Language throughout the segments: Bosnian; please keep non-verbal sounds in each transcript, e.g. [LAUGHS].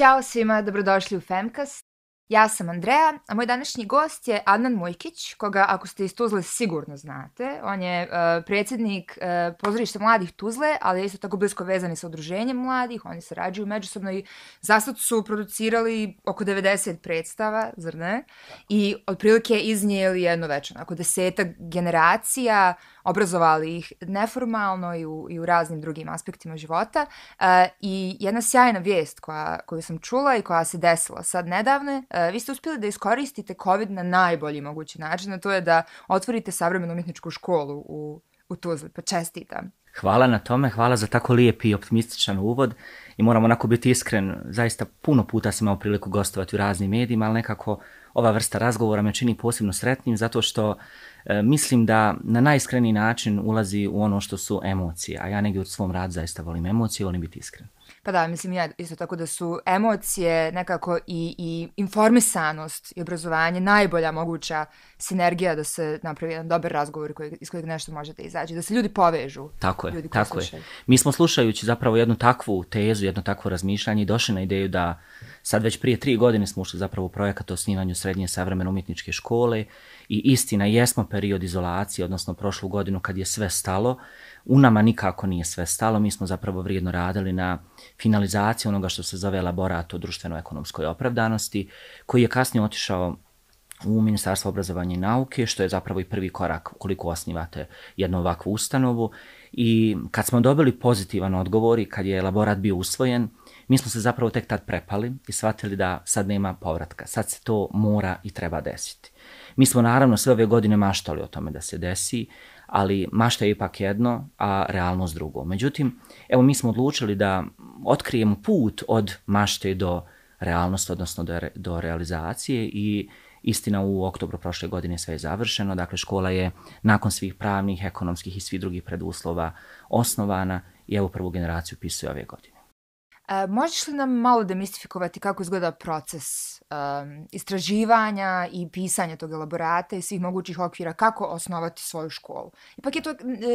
Ćao svima, dobrodošli u Femcast. Ja sam Andreja, a moj današnji gost je Adnan Mujkić, koga ako ste iz Tuzle sigurno znate. On je uh, predsjednik uh, pozorišta mladih Tuzle, ali je isto tako blisko vezani sa udruženjem mladih. Oni sarađuju međusobno i zasad su producirali oko 90 predstava, zar ne? I otprilike iznijeli jedno večer, oko desetak generacija, obrazovali ih neformalno i u, i u raznim drugim aspektima života. Uh, I jedna sjajna vijest koja, koju sam čula i koja se desila sad nedavno, uh, e, vi ste uspjeli da iskoristite COVID na najbolji mogući način, a to je da otvorite savremenu umjetničku školu u, u Tuzli. Pa čestitam. Hvala na tome, hvala za tako lijep i optimističan uvod i moram onako biti iskren, zaista puno puta sam imao priliku gostovati u raznim medijima, ali nekako ova vrsta razgovora me čini posebno sretnim zato što mislim da na najiskreniji način ulazi u ono što su emocije, a ja negdje u svom radu zaista volim emocije, volim biti iskren. Pa da, mislim ja isto tako da su emocije nekako i, i informisanost i obrazovanje najbolja moguća sinergija da se napravi jedan dobar razgovor koji, iz kojeg nešto možete izaći, da se ljudi povežu. Tako je, ljudi tako slušaju. je. Mi smo slušajući zapravo jednu takvu tezu, jedno takvo razmišljanje i došli na ideju da sad već prije tri godine smo ušli zapravo u projekat o osnivanju srednje savremene umjetničke škole i istina jesmo period izolacije, odnosno prošlu godinu kad je sve stalo, u nama nikako nije sve stalo, mi smo zapravo vrijedno radili na finalizaciji onoga što se zove elaborat o društveno-ekonomskoj opravdanosti, koji je kasnije otišao u Ministarstvo obrazovanja i nauke, što je zapravo i prvi korak koliko osnivate jednu ovakvu ustanovu. I kad smo dobili pozitivan odgovor i kad je elaborat bio usvojen, mi smo se zapravo tek tad prepali i shvatili da sad nema povratka. Sad se to mora i treba desiti. Mi smo naravno sve ove godine maštali o tome da se desi, ali mašta je ipak jedno, a realnost drugo. Međutim, evo mi smo odlučili da otkrijemo put od mašte do realnosti, odnosno do, re, do realizacije i istina u oktobru prošle godine sve je završeno. Dakle, škola je nakon svih pravnih, ekonomskih i svih drugih preduslova osnovana i evo prvu generaciju pisuje ove godine. E, možeš li nam malo demistifikovati kako izgleda proces um, istraživanja i pisanja tog elaborata i svih mogućih okvira, kako osnovati svoju školu? Ipak je to,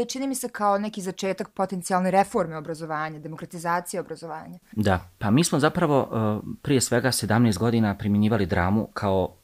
čini mi se, kao neki začetak potencijalne reforme obrazovanja, demokratizacije obrazovanja. Da, pa mi smo zapravo uh, prije svega 17 godina primjenjivali dramu kao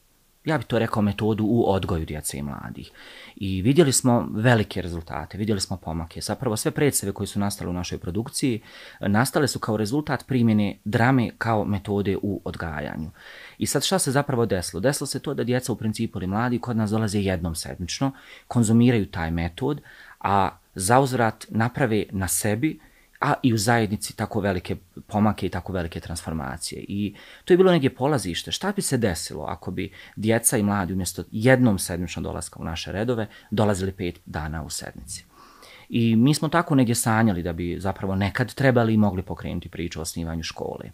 ja bih to rekao, metodu u odgoju djece i mladih. I vidjeli smo velike rezultate, vidjeli smo pomake. Zapravo sve predstave koje su nastale u našoj produkciji nastale su kao rezultat primjene drame kao metode u odgajanju. I sad šta se zapravo desilo? Desilo se to da djeca u principu ili mladi kod nas dolaze jednom sedmično, konzumiraju taj metod, a zauzvrat naprave na sebi a i u zajednici tako velike pomake i tako velike transformacije. I to je bilo negdje polazište. Šta bi se desilo ako bi djeca i mladi umjesto jednom sedmično dolaska u naše redove dolazili pet dana u sedmici? I mi smo tako negdje sanjali da bi zapravo nekad trebali i mogli pokrenuti priču o osnivanju škole.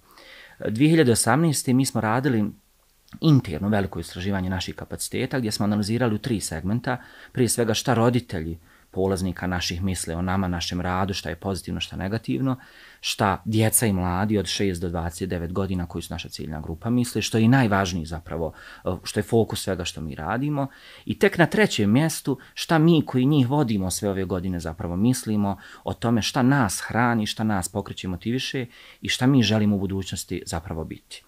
2018. mi smo radili interno veliko istraživanje naših kapaciteta gdje smo analizirali u tri segmenta. Prije svega šta roditelji polaznika naših misle o nama, našem radu, šta je pozitivno, šta negativno, šta djeca i mladi od 6 do 29 godina koji su naša ciljna grupa misle, što je i najvažniji zapravo, eh, što je fokus svega što mi radimo. I tek na trećem mjestu šta mi koji njih vodimo sve ove godine zapravo mislimo o tome šta nas hrani, šta nas pokreće motiviše i šta mi želimo u budućnosti zapravo biti.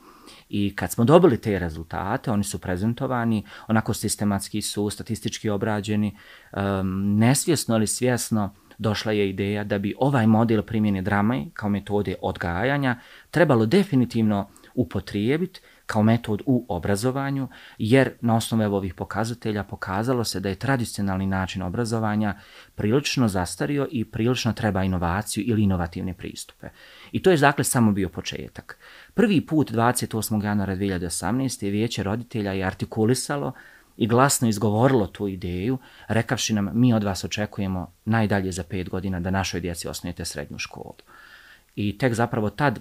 I kad smo dobili te rezultate, oni su prezentovani, onako sistematski su, statistički obrađeni, um, nesvjesno ali svjesno došla je ideja da bi ovaj model primjene drame kao metode odgajanja trebalo definitivno upotrijebiti kao metod u obrazovanju, jer na osnovu ovih pokazatelja pokazalo se da je tradicionalni način obrazovanja prilično zastario i prilično treba inovaciju ili inovativne pristupe. I to je dakle samo bio početak. Prvi put 28. januara 2018. vijeće roditelja je artikulisalo i glasno izgovorilo tu ideju, rekavši nam mi od vas očekujemo najdalje za pet godina da našoj djeci osnujete srednju školu. I tek zapravo tad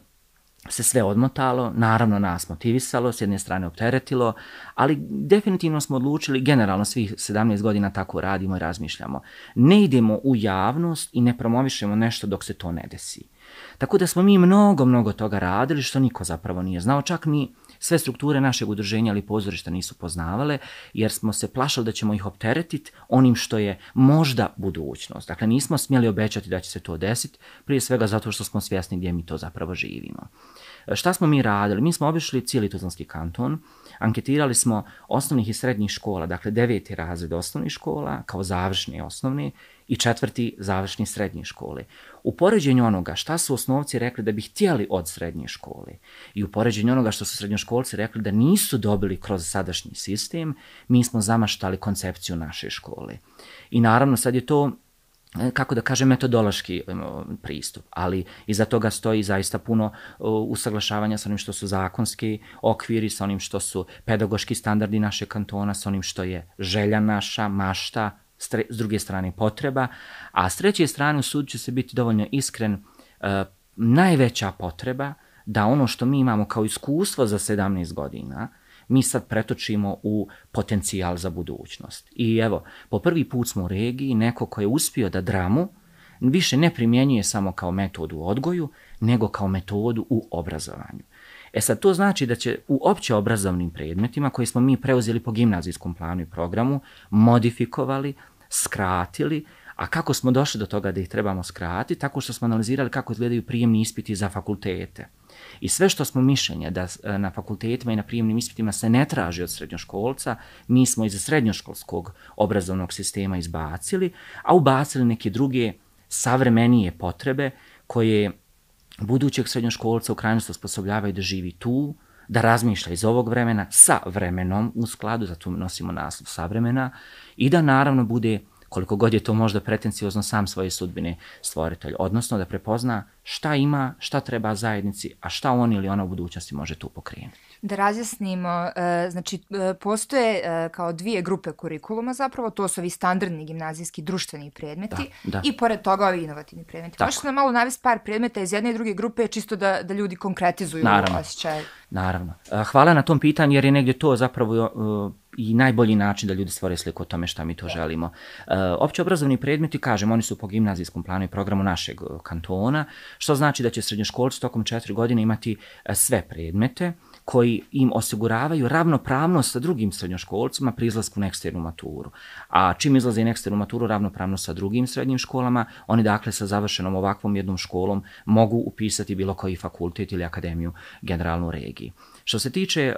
se sve odmotalo, naravno nas motivisalo, s jedne strane opteretilo, ali definitivno smo odlučili, generalno svih 17 godina tako radimo i razmišljamo. Ne idemo u javnost i ne promovišemo nešto dok se to ne desi. Tako da smo mi mnogo, mnogo toga radili što niko zapravo nije znao, čak ni sve strukture našeg udruženja ali pozorišta nisu poznavale, jer smo se plašali da ćemo ih opteretiti onim što je možda budućnost. Dakle, nismo smjeli obećati da će se to desiti, prije svega zato što smo svjesni gdje mi to zapravo živimo. E, šta smo mi radili? Mi smo obišli cijeli Tuzlanski kanton, anketirali smo osnovnih i srednjih škola, dakle deveti razred osnovnih škola kao završni osnovni i četvrti završni srednje škole. U poređenju onoga šta su osnovci rekli da bi htjeli od srednje škole i u poređenju onoga što su srednjoškolci rekli da nisu dobili kroz sadašnji sistem, mi smo zamaštali koncepciju naše škole. I naravno sad je to e, kako da kažem, metodološki e, pristup, ali iza toga stoji zaista puno e, usaglašavanja sa onim što su zakonski okviri, sa onim što su pedagoški standardi naše kantona, sa onim što je želja naša, mašta, s druge strane potreba, a s treće strane u sud će se biti dovoljno iskren, e, najveća potreba da ono što mi imamo kao iskustvo za 17 godina, mi sad pretočimo u potencijal za budućnost. I evo, po prvi put smo u regiji neko ko je uspio da dramu više ne primjenjuje samo kao metodu u odgoju, nego kao metodu u obrazovanju. E sad, to znači da će u opće obrazovnim predmetima koje smo mi preuzeli po gimnazijskom planu i programu, modifikovali, skratili, a kako smo došli do toga da ih trebamo skratiti, tako što smo analizirali kako izgledaju prijemni ispiti za fakultete. I sve što smo mišljenja da e, na fakultetima i na prijemnim ispitima se ne traži od srednjoškolca, mi smo iz srednjoškolskog obrazovnog sistema izbacili, a ubacili neke druge savremenije potrebe koje budućeg srednjoškolca u krajnosti osposobljavaju da živi tu, da razmišlja iz ovog vremena sa vremenom u skladu, zato nosimo naslov savremena, i da naravno bude koliko god je to možda pretenciozno sam svoje sudbine stvoritelj, odnosno da prepozna šta ima, šta treba zajednici, a šta on ili ona u budućnosti može tu pokrenuti. Da razjasnimo, e, znači e, postoje e, kao dvije grupe kurikuluma zapravo, to su ovi standardni gimnazijski društveni predmeti da, da. i pored toga ovi inovativni predmeti. Možete nam malo navesti par predmeta iz jedne i druge grupe čisto da, da ljudi konkretizuju Naravno. osjećaj? Naravno. Hvala na tom pitanju jer je negdje to zapravo i najbolji način da ljudi stvore sliku o tome šta mi to želimo. Opće obrazovni predmeti, kažem, oni su po gimnazijskom planu i programu našeg kantona, što znači da će srednjoškolci tokom četiri godine imati sve predmete, koji im osiguravaju ravnopravnost sa drugim srednjoškolcima pri izlasku na eksternu maturu. A čim izlaze na eksternu maturu ravnopravno sa drugim srednjim školama, oni dakle sa završenom ovakvom jednom školom mogu upisati bilo koji fakultet ili akademiju generalnu regiji. Što se tiče, eh,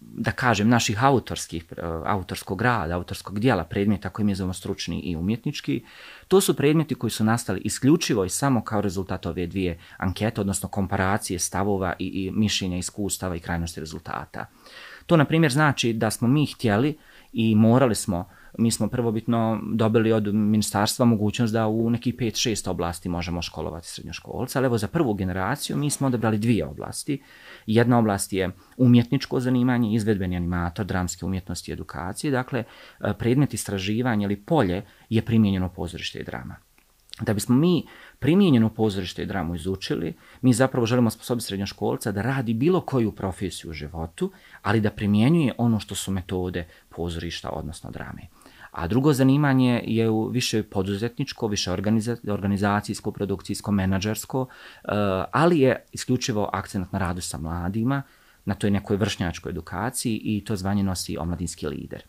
da kažem, naših autorskih, eh, autorskog rada, autorskog dijela predmeta koji mi zovemo stručni i umjetnički, to su predmeti koji su nastali isključivo i samo kao rezultat ove dvije ankete, odnosno komparacije stavova i, i mišljenja, iskustava i krajnosti rezultata. To, na primjer, znači da smo mi htjeli i morali smo mi smo prvobitno dobili od ministarstva mogućnost da u nekih 5-6 oblasti možemo školovati srednjoškolca, ali evo za prvu generaciju mi smo odabrali dvije oblasti. Jedna oblast je umjetničko zanimanje, izvedbeni animator, dramske umjetnosti i edukacije, dakle e, predmet istraživanja ili polje je primjenjeno pozorište i drama. Da bismo mi primijenjeno pozorište i dramu izučili, mi zapravo želimo sposobiti srednjoškolca da radi bilo koju profesiju u životu, ali da primjenjuje ono što su metode pozorišta, odnosno drame. A drugo zanimanje je više poduzetničko, više organizacijsko, produkcijsko, menadžersko, eh, ali je isključivo akcent na radu sa mladima, na toj nekoj vršnjačkoj edukaciji i to zvanje nosi omladinski lider.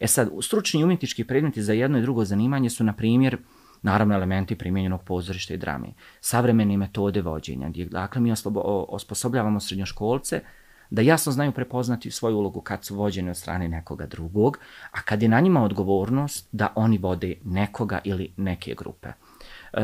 E sad, stručni umjetnički predmeti za jedno i drugo zanimanje su, na primjer, naravno elementi primjenjenog pozorišta i drame, savremene metode vođenja, dakle mi osposobljavamo srednjoškolce da jasno znaju prepoznati svoju ulogu kad su vođeni od strane nekoga drugog, a kad je na njima odgovornost da oni vode nekoga ili neke grupe. E,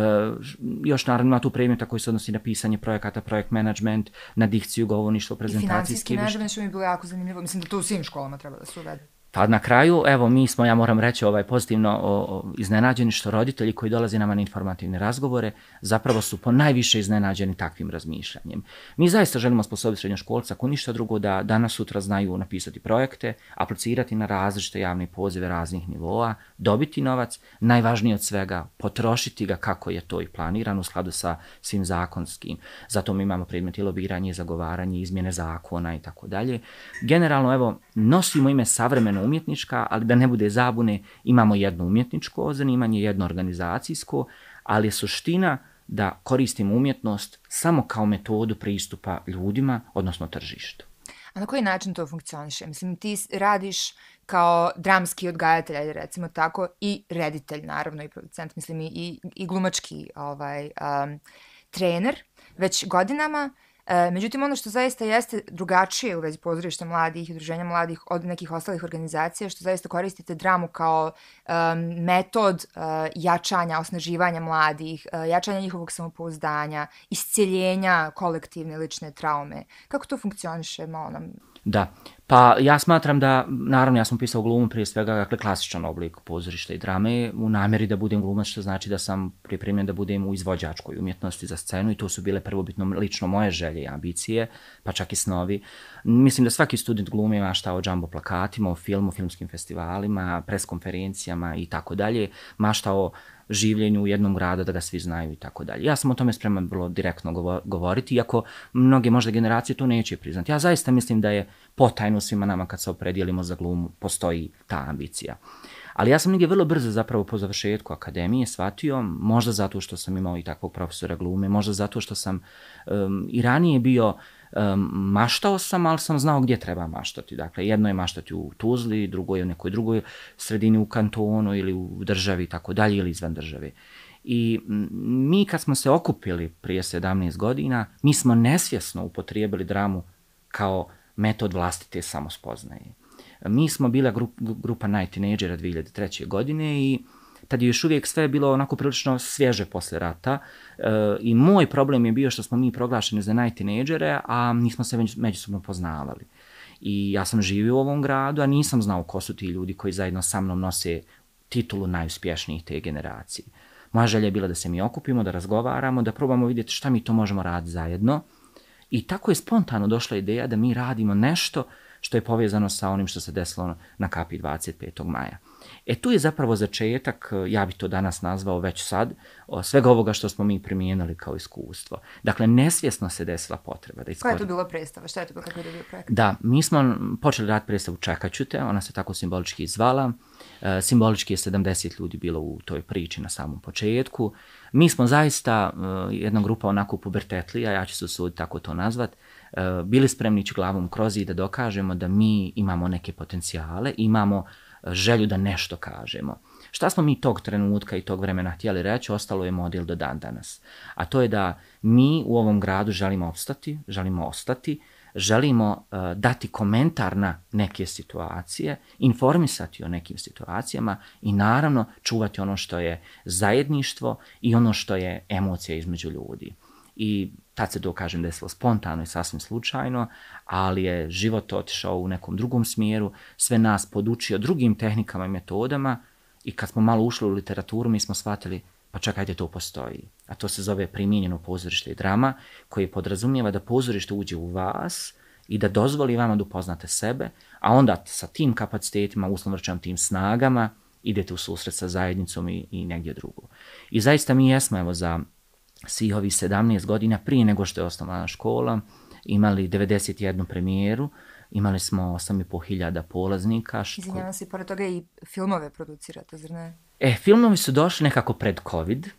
još naravno ima tu predmeta koji se odnosi na pisanje projekata, projekt management, na dikciju, govorništvo, prezentacijski. I financijski management što mi je bilo jako zanimljivo. Mislim da to u svim školama treba da se uvede. Pa na kraju, evo, mi smo, ja moram reći, ovaj pozitivno o, o, iznenađeni što roditelji koji dolaze nama na informativne razgovore zapravo su po najviše iznenađeni takvim razmišljanjem. Mi zaista želimo sposobiti srednjoškolca, ako ništa drugo, da danas sutra znaju napisati projekte, aplicirati na različite javne pozive raznih nivoa, dobiti novac, najvažnije od svega, potrošiti ga kako je to i planirano u skladu sa svim zakonskim. Zato mi imamo predmeti lobiranje, zagovaranje, izmjene zakona i tako dalje. Generalno, evo, nosimo ime savremeno umjetnička, ali da ne bude zabune, imamo jedno umjetničko zanimanje, jedno organizacijsko, ali je suština da koristimo umjetnost samo kao metodu pristupa ljudima, odnosno tržištu. A na koji način to funkcioniše? Mislim, ti radiš kao dramski odgajatelj, recimo tako, i reditelj, naravno, i producent, mislim, i, i glumački ovaj, um, trener, već godinama. E, međutim, ono što zaista jeste drugačije u vezi pozorišta mladih i udruženja mladih od nekih ostalih organizacija, što zaista koristite dramu kao um, metod uh, jačanja, osnaživanja mladih, uh, jačanja njihovog samopouzdanja, iscijeljenja kolektivne lične traume. Kako to funkcioniše? Malo nam Da, pa ja smatram da, naravno ja sam pisao glumu prije svega, dakle klasičan oblik pozorišta i drame, u namjeri da budem glumac, što znači da sam pripremljen da budem u izvođačkoj umjetnosti za scenu i to su bile prvobitno lično moje želje i ambicije, pa čak i snovi. Mislim da svaki student glume ima šta o džambo plakatima, o filmu, filmskim festivalima, preskonferencijama i tako dalje, mašta o življenju u jednom gradu da ga svi znaju i tako dalje. Ja sam o tome spreman bilo direktno govoriti, iako mnoge možda generacije to neće priznati. Ja zaista mislim da je potajno svima nama kad se opredijelimo za glumu, postoji ta ambicija. Ali ja sam negdje vrlo brzo zapravo po završetku akademije shvatio, možda zato što sam imao i takvog profesora glume, možda zato što sam um, i ranije bio um, maštao sam, ali sam znao gdje treba maštati. Dakle, jedno je maštati u Tuzli, drugo je u nekoj drugoj sredini u kantonu ili u državi, tako dalje, ili izvan države. I mi kad smo se okupili prije 17 godina, mi smo nesvjesno upotrijebili dramu kao metod vlastite samospoznaje. Mi smo bila grup, grupa Night 2003. godine i tad je još uvijek sve bilo onako prilično svježe posle rata e, i moj problem je bio što smo mi proglašeni za najtinejdžere, a nismo se međusobno poznavali. I ja sam živio u ovom gradu, a nisam znao ko su ti ljudi koji zajedno sa mnom nose titulu najuspješnijih te generacije. Moja želja je bila da se mi okupimo, da razgovaramo, da probamo vidjeti šta mi to možemo raditi zajedno. I tako je spontano došla ideja da mi radimo nešto što je povezano sa onim što se desilo na kapi 25. maja. E tu je zapravo začetak, ja bih to danas nazvao već sad, svega ovoga što smo mi primijenili kao iskustvo. Dakle, nesvjesno se desila potreba. Da iskori... Koja je to bila predstava? Šta je to bilo? Kako je bio projekt? Da, mi smo počeli rad predstavu Čekaću te, ona se tako simbolički izvala. E, simbolički je 70 ljudi bilo u toj priči na samom početku. Mi smo zaista e, jedna grupa onako pubertetlija, ja ću se sud tako to nazvat, e, bili spremni glavom kroz i da dokažemo da mi imamo neke potencijale, imamo želju da nešto kažemo. Šta smo mi tog trenutka i tog vremena htjeli reći, ostalo je model do dan danas. A to je da mi u ovom gradu želimo opstati, želimo ostati, želimo uh, dati komentar na neke situacije, informisati o nekim situacijama i naravno čuvati ono što je zajedništvo i ono što je emocija između ljudi. I tad se to kažem desilo spontano i sasvim slučajno, ali je život otišao u nekom drugom smjeru, sve nas podučio drugim tehnikama i metodama i kad smo malo ušli u literaturu mi smo shvatili pa čekajte to postoji. A to se zove primijenjeno pozorište i drama koje podrazumijeva da pozorište uđe u vas i da dozvoli vama da upoznate sebe, a onda sa tim kapacitetima, uslovno tim snagama, idete u susret sa zajednicom i, i negdje drugo. I zaista mi jesmo evo za svih ovih 17 godina prije nego što je osnovana škola, imali 91 premijeru, imali smo 8.500 polaznika. Izvinjavam se, pored toga i filmove producirate, zar ne? E, filmovi su došli nekako pred COVID, e,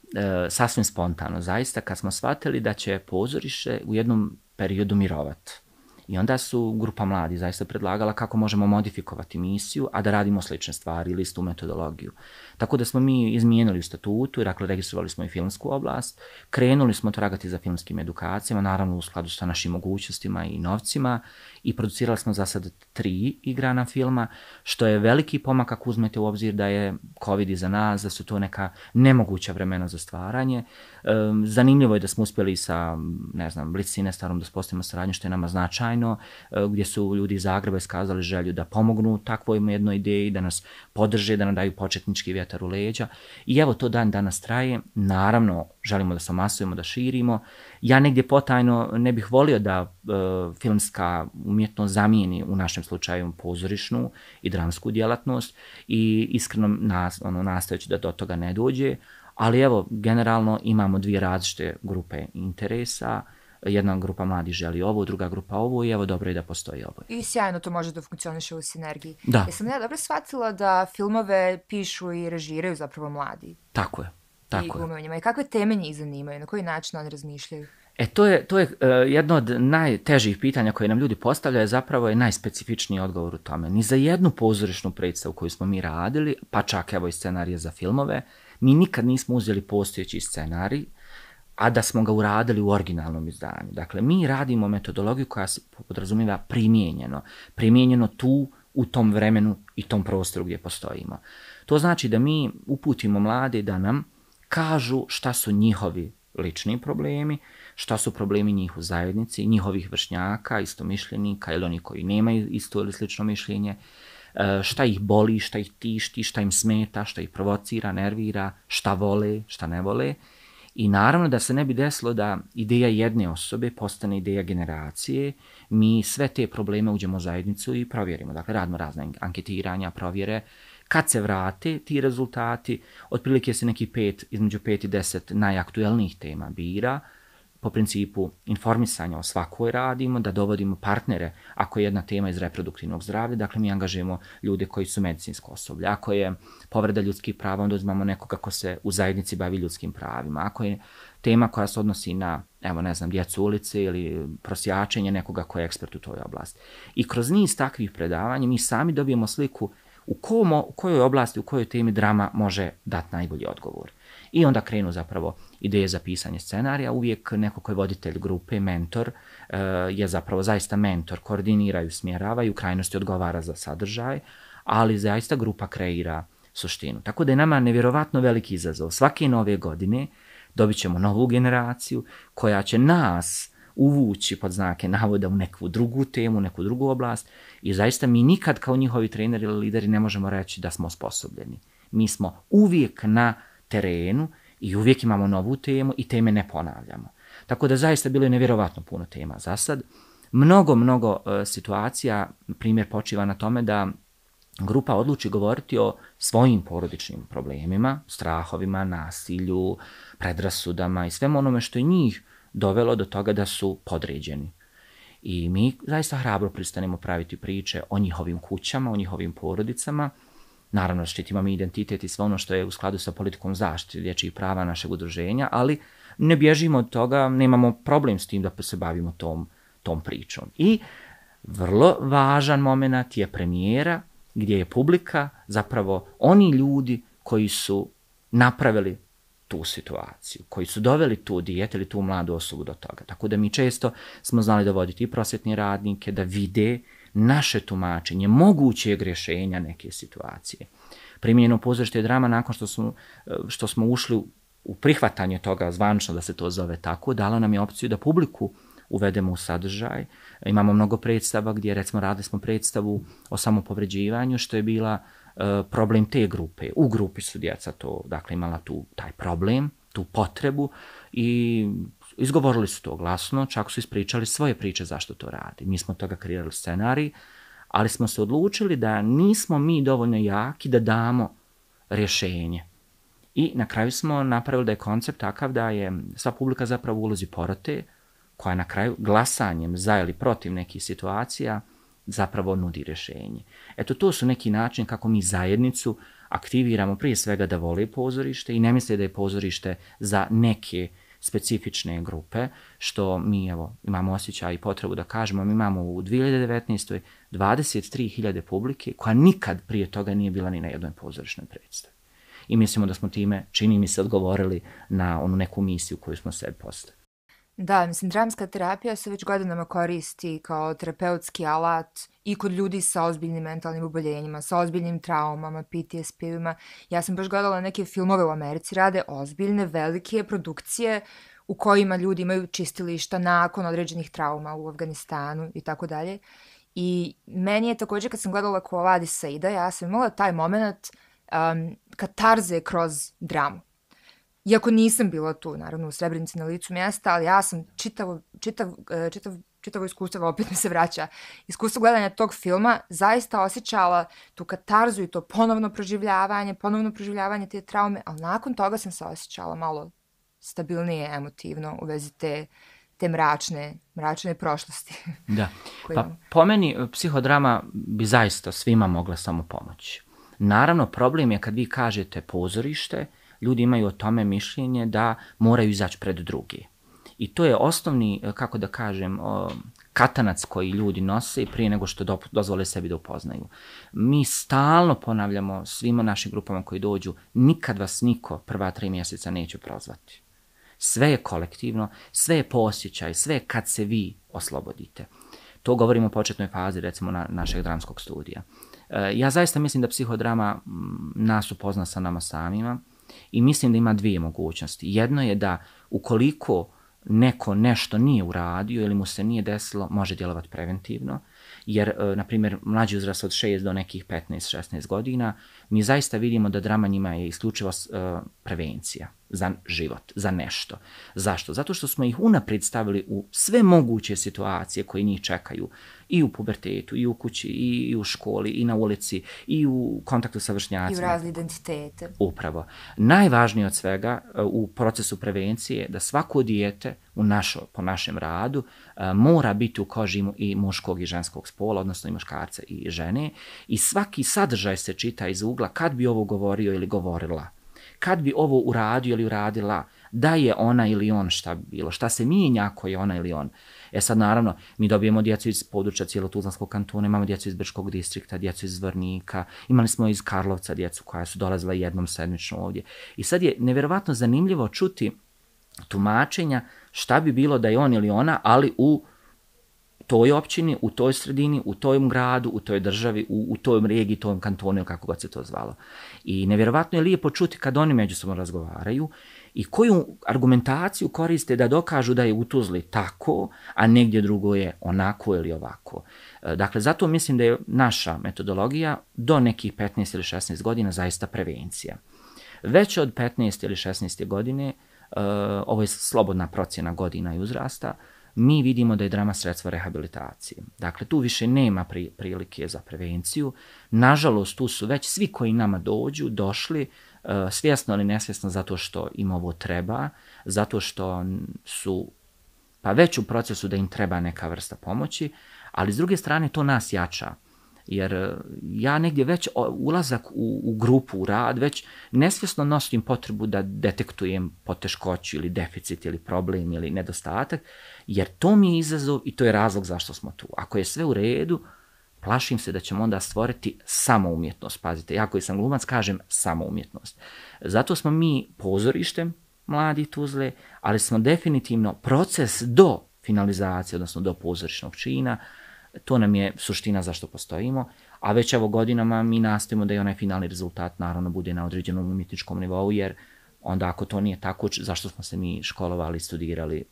sasvim spontano, zaista, kad smo shvatili da će pozoriše u jednom periodu mirovati. I onda su grupa mladi zaista predlagala kako možemo modifikovati misiju, a da radimo slične stvari ili istu metodologiju. Tako da smo mi izmijenili u statutu, dakle registrovali smo i filmsku oblast, krenuli smo tragati za filmskim edukacijama, naravno u skladu sa našim mogućnostima i novcima i producirali smo za sad tri igrana filma, što je veliki pomak ako uzmete u obzir da je COVID iza nas, da su to neka nemoguća vremena za stvaranje. Zanimljivo je da smo uspjeli sa, ne znam, Blitz starom da spostavimo saradnju, što je nama značajno, e, gdje su ljudi iz Zagreba iskazali želju da pomognu takvoj jednoj ideji, da nas podrže, da nam daju početnički vjetar u leđa. I evo to dan danas traje. Naravno, želimo da se masujemo, da širimo. Ja negdje potajno ne bih volio da e, filmska umjetnost zamijeni u našem slučaju pozorišnu i dramsku djelatnost i iskreno nas, ono, nastojeći da do toga ne dođe. Ali evo, generalno imamo dvije različite grupe interesa jedna grupa mladi želi ovo, druga grupa ovo i evo dobro je da postoji ovo. I sjajno to može da funkcioniše u sinergiji. Da. Jesam ja dobro shvatila da filmove pišu i režiraju zapravo mladi? Tako je. Tako I glume I kakve teme njih zanimaju? Na koji način oni razmišljaju? E, to je, to je uh, jedno od najtežih pitanja koje nam ljudi postavljaju, zapravo je najspecifičniji odgovor u tome. Ni za jednu pozorišnu predstavu koju smo mi radili, pa čak evo i scenarije za filmove, mi nikad nismo uzeli postojeći scenarij, a da smo ga uradili u originalnom izdanju. Dakle, mi radimo metodologiju koja se podrazumiva primijenjeno. Primijenjeno tu, u tom vremenu i tom prostoru gdje postojimo. To znači da mi uputimo mlade da nam kažu šta su njihovi lični problemi, šta su problemi njih u zajednici, njihovih vršnjaka, istomišljenika ili oni koji nemaju isto ili slično mišljenje, e, šta ih boli, šta ih tišti, šta im smeta, šta ih provocira, nervira, šta vole, šta ne vole. I naravno da se ne bi desilo da ideja jedne osobe postane ideja generacije, mi sve te probleme uđemo u zajednicu i provjerimo. Dakle, radimo razne anketiranja, provjere. Kad se vrate ti rezultati, otprilike se neki pet, između pet i deset najaktuelnijih tema bira, po principu informisanja o svakoj radimo, da dovodimo partnere ako je jedna tema iz reproduktivnog zdravlja, dakle mi angažujemo ljude koji su medicinsko osoblje. Ako je povreda ljudskih prava, onda uzmamo nekoga ko se u zajednici bavi ljudskim pravima. Ako je tema koja se odnosi na, evo ne znam, djecu ulice ili prosjačenje nekoga ko je ekspert u toj oblasti. I kroz niz takvih predavanja mi sami dobijemo sliku u, komo, u kojoj oblasti, u kojoj temi drama može dati najbolji odgovor. I onda krenu zapravo ideje za pisanje scenarija. Uvijek neko koji je voditelj grupe, mentor, e, je zapravo zaista mentor, koordiniraju, smjeravaju, u krajnosti odgovara za sadržaj, ali zaista grupa kreira suštinu. Tako da je nama nevjerovatno veliki izazov. Svake nove godine dobit ćemo novu generaciju koja će nas uvući pod znake navoda u neku drugu temu, neku drugu oblast i zaista mi nikad kao njihovi treneri ili lideri ne možemo reći da smo osposobljeni. Mi smo uvijek na terenu i uvijek imamo novu temu i teme ne ponavljamo. Tako da zaista bilo je nevjerovatno puno tema za sad. Mnogo, mnogo e, situacija, primjer počiva na tome da grupa odluči govoriti o svojim porodičnim problemima, strahovima, nasilju, predrasudama i svemu onome što je njih dovelo do toga da su podređeni. I mi zaista hrabro pristanemo praviti priče o njihovim kućama, o njihovim porodicama, Naravno, štitimo mi identitet i sve ono što je u skladu sa politikom zaštite dječjih prava našeg udruženja, ali ne bježimo od toga, nemamo problem s tim da se bavimo tom, tom pričom. I vrlo važan moment je premijera, gdje je publika zapravo oni ljudi koji su napravili tu situaciju, koji su doveli tu dijete ili tu mladu osobu do toga. Tako da mi često smo znali dovoditi i prosvjetne radnike da vide naše tumačenje mogućeg rješenja neke situacije. Primjenjeno pozorište drama nakon što smo, što smo ušli u prihvatanje toga zvančno da se to zove tako, dalo nam je opciju da publiku uvedemo u sadržaj. Imamo mnogo predstava gdje recimo radili smo predstavu o samopovređivanju što je bila uh, E, problem te grupe. U grupi su djeca to, dakle imala tu taj problem, tu potrebu i izgovorili su to glasno, čak su ispričali svoje priče zašto to radi. Mi smo toga kreirali scenarij, ali smo se odlučili da nismo mi dovoljno jaki da damo rješenje. I na kraju smo napravili da je koncept takav da je sva publika zapravo ulozi porote, koja na kraju glasanjem za ili protiv nekih situacija zapravo nudi rješenje. Eto, to su neki način kako mi zajednicu aktiviramo prije svega da vole pozorište i ne misle da je pozorište za neke specifične grupe, što mi evo, imamo osjećaj i potrebu da kažemo, mi imamo u 2019. 23.000 publike koja nikad prije toga nije bila ni na jednoj pozorišnoj predstavi. I mislimo da smo time, čini mi se, odgovorili na onu neku misiju koju smo sebi postavili. Da, mislim, dramska terapija se već godinama koristi kao terapeutski alat i kod ljudi sa ozbiljnim mentalnim oboljenjima, sa ozbiljnim traumama, PTSP-ima. Ja sam baš gledala neke filmove u Americi, rade ozbiljne, velike produkcije u kojima ljudi imaju čistilišta nakon određenih trauma u Afganistanu i tako dalje. I meni je također, kad sam gledala Kovadi Saida, ja sam imala taj moment um, katarze kroz dramu. Iako nisam bila tu, naravno, u Srebrenici na licu mjesta, ali ja sam čitav, čitav, e, čitav, čitavo iskustvo, opet mi se vraća, iskustvo gledanja tog filma, zaista osjećala tu katarzu i to ponovno proživljavanje, ponovno proživljavanje te traume, ali nakon toga sam se osjećala malo stabilnije emotivno u vezi te, te mračne, mračne prošlosti. [LAUGHS] Da, [LAUGHS] pa po meni psihodrama bi zaista svima mogla samo pomoći. Naravno, problem je kad vi kažete pozorište, ljudi imaju o tome mišljenje da moraju izaći pred drugi. I to je osnovni, e, kako da kažem, katanac koji ljudi nose prije nego što dozvole sebi da upoznaju. Mi stalno ponavljamo svima našim grupama koji dođu, nikad vas niko prva tri mjeseca neće prozvati. Sve je kolektivno, sve je posjećaj, sve je kad se vi oslobodite. To govorimo u početnoj fazi, recimo, na našeg dramskog studija. E, ja zaista mislim da psihodrama nas upozna sa nama samima i mislim da ima dvije mogućnosti. Jedno je da ukoliko neko nešto nije uradio ili mu se nije desilo, može djelovati preventivno. Jer, e, na primjer, mlađi uzrast od 6 do nekih 15-16 godina, mi zaista vidimo da drama njima je isključivo uh, prevencija za život, za nešto. Zašto? Zato što smo ih unaprijed stavili u sve moguće situacije koje njih čekaju i u pubertetu, i u kući, i u školi, i na ulici, i u kontaktu sa vršnjacima. I u razli identitete. Upravo. Najvažnije od svega e, u procesu prevencije je da svako dijete u našo, po našem radu uh, mora biti u koži i muškog i ženskog spola, odnosno i muškarca i žene, i svaki sadržaj se čita iz ugla kad bi ovo govorio ili govorila kad bi ovo uradio ili uradila, da je ona ili on šta bi bilo, šta se mijenja ako je ona ili on. E sad naravno, mi dobijemo djecu iz područja cijelotuzlanskog kantona, imamo djecu iz Brškog distrikta, djecu iz Vrnika, imali smo iz Karlovca djecu koja su dolazila jednom sedmično ovdje. I sad je nevjerovatno zanimljivo čuti tumačenja šta bi bilo da je on ili ona, ali u toj općini, u toj sredini, u tom gradu, u toj državi, u, u toj regiji, tom kantonu, kako god se to zvalo. I nevjerovatno je lijepo čuti kad oni međusobno razgovaraju i koju argumentaciju koriste da dokažu da je u Tuzli tako, a negdje drugo je onako ili ovako. E, dakle, zato mislim da je naša metodologija do nekih 15 ili 16 godina zaista prevencija. Već od 15 ili 16 godine, e, ovo je slobodna procjena godina i uzrasta, mi vidimo da je drama sredstvo rehabilitacije. Dakle, tu više nema pri, prilike za prevenciju. Nažalost, tu su već svi koji nama dođu, došli, uh, svjesno ili nesvjesno, zato što im ovo treba, zato što su pa već u procesu da im treba neka vrsta pomoći, ali s druge strane to nas jača. Jer e, ja negdje već ulazak u, u grupu, u rad, već nesvjesno nosim potrebu da detektujem poteškoću ili deficit ili problem ili nedostatak, jer to mi je izazov i to je razlog zašto smo tu. Ako je sve u redu, plašim se da ćemo onda stvoriti samo umjetnost. Pazite, ja koji sam glumac kažem samo umjetnost. Zato smo mi pozorištem mladi Tuzle, ali smo definitivno proces do finalizacije, odnosno do pozorišnog čina, To nam je suština zašto postojimo, a već evo godinama mi nastavimo da i onaj finalni rezultat naravno bude na određenom umjetničkom nivou, jer onda ako to nije tako, zašto smo se mi školovali, studirali?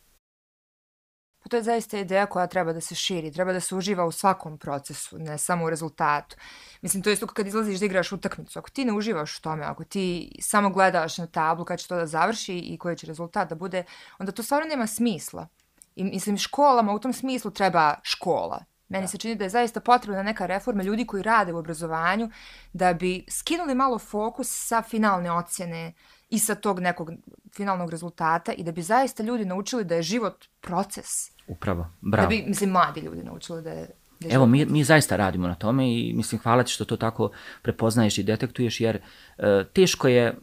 Pa to je zaista ideja koja treba da se širi, treba da se uživa u svakom procesu, ne samo u rezultatu. Mislim, to je isto kad izlaziš da igraš utakmicu. Ako ti ne uživaš u tome, ako ti samo gledaš na tablu kad će to da završi i koji će rezultat da bude, onda to stvarno nema smisla. I mislim, školama u tom smislu treba škola. Meni se čini da je zaista potrebna neka reforma ljudi koji rade u obrazovanju da bi skinuli malo fokus sa finalne ocjene i sa tog nekog finalnog rezultata i da bi zaista ljudi naučili da je život proces. Upravo, bravo. Da bi, mislim, mladi ljudi naučili da je Evo, mi, mi zaista radimo na tome i mislim, hvala ti što to tako prepoznaješ i detektuješ, jer e, teško je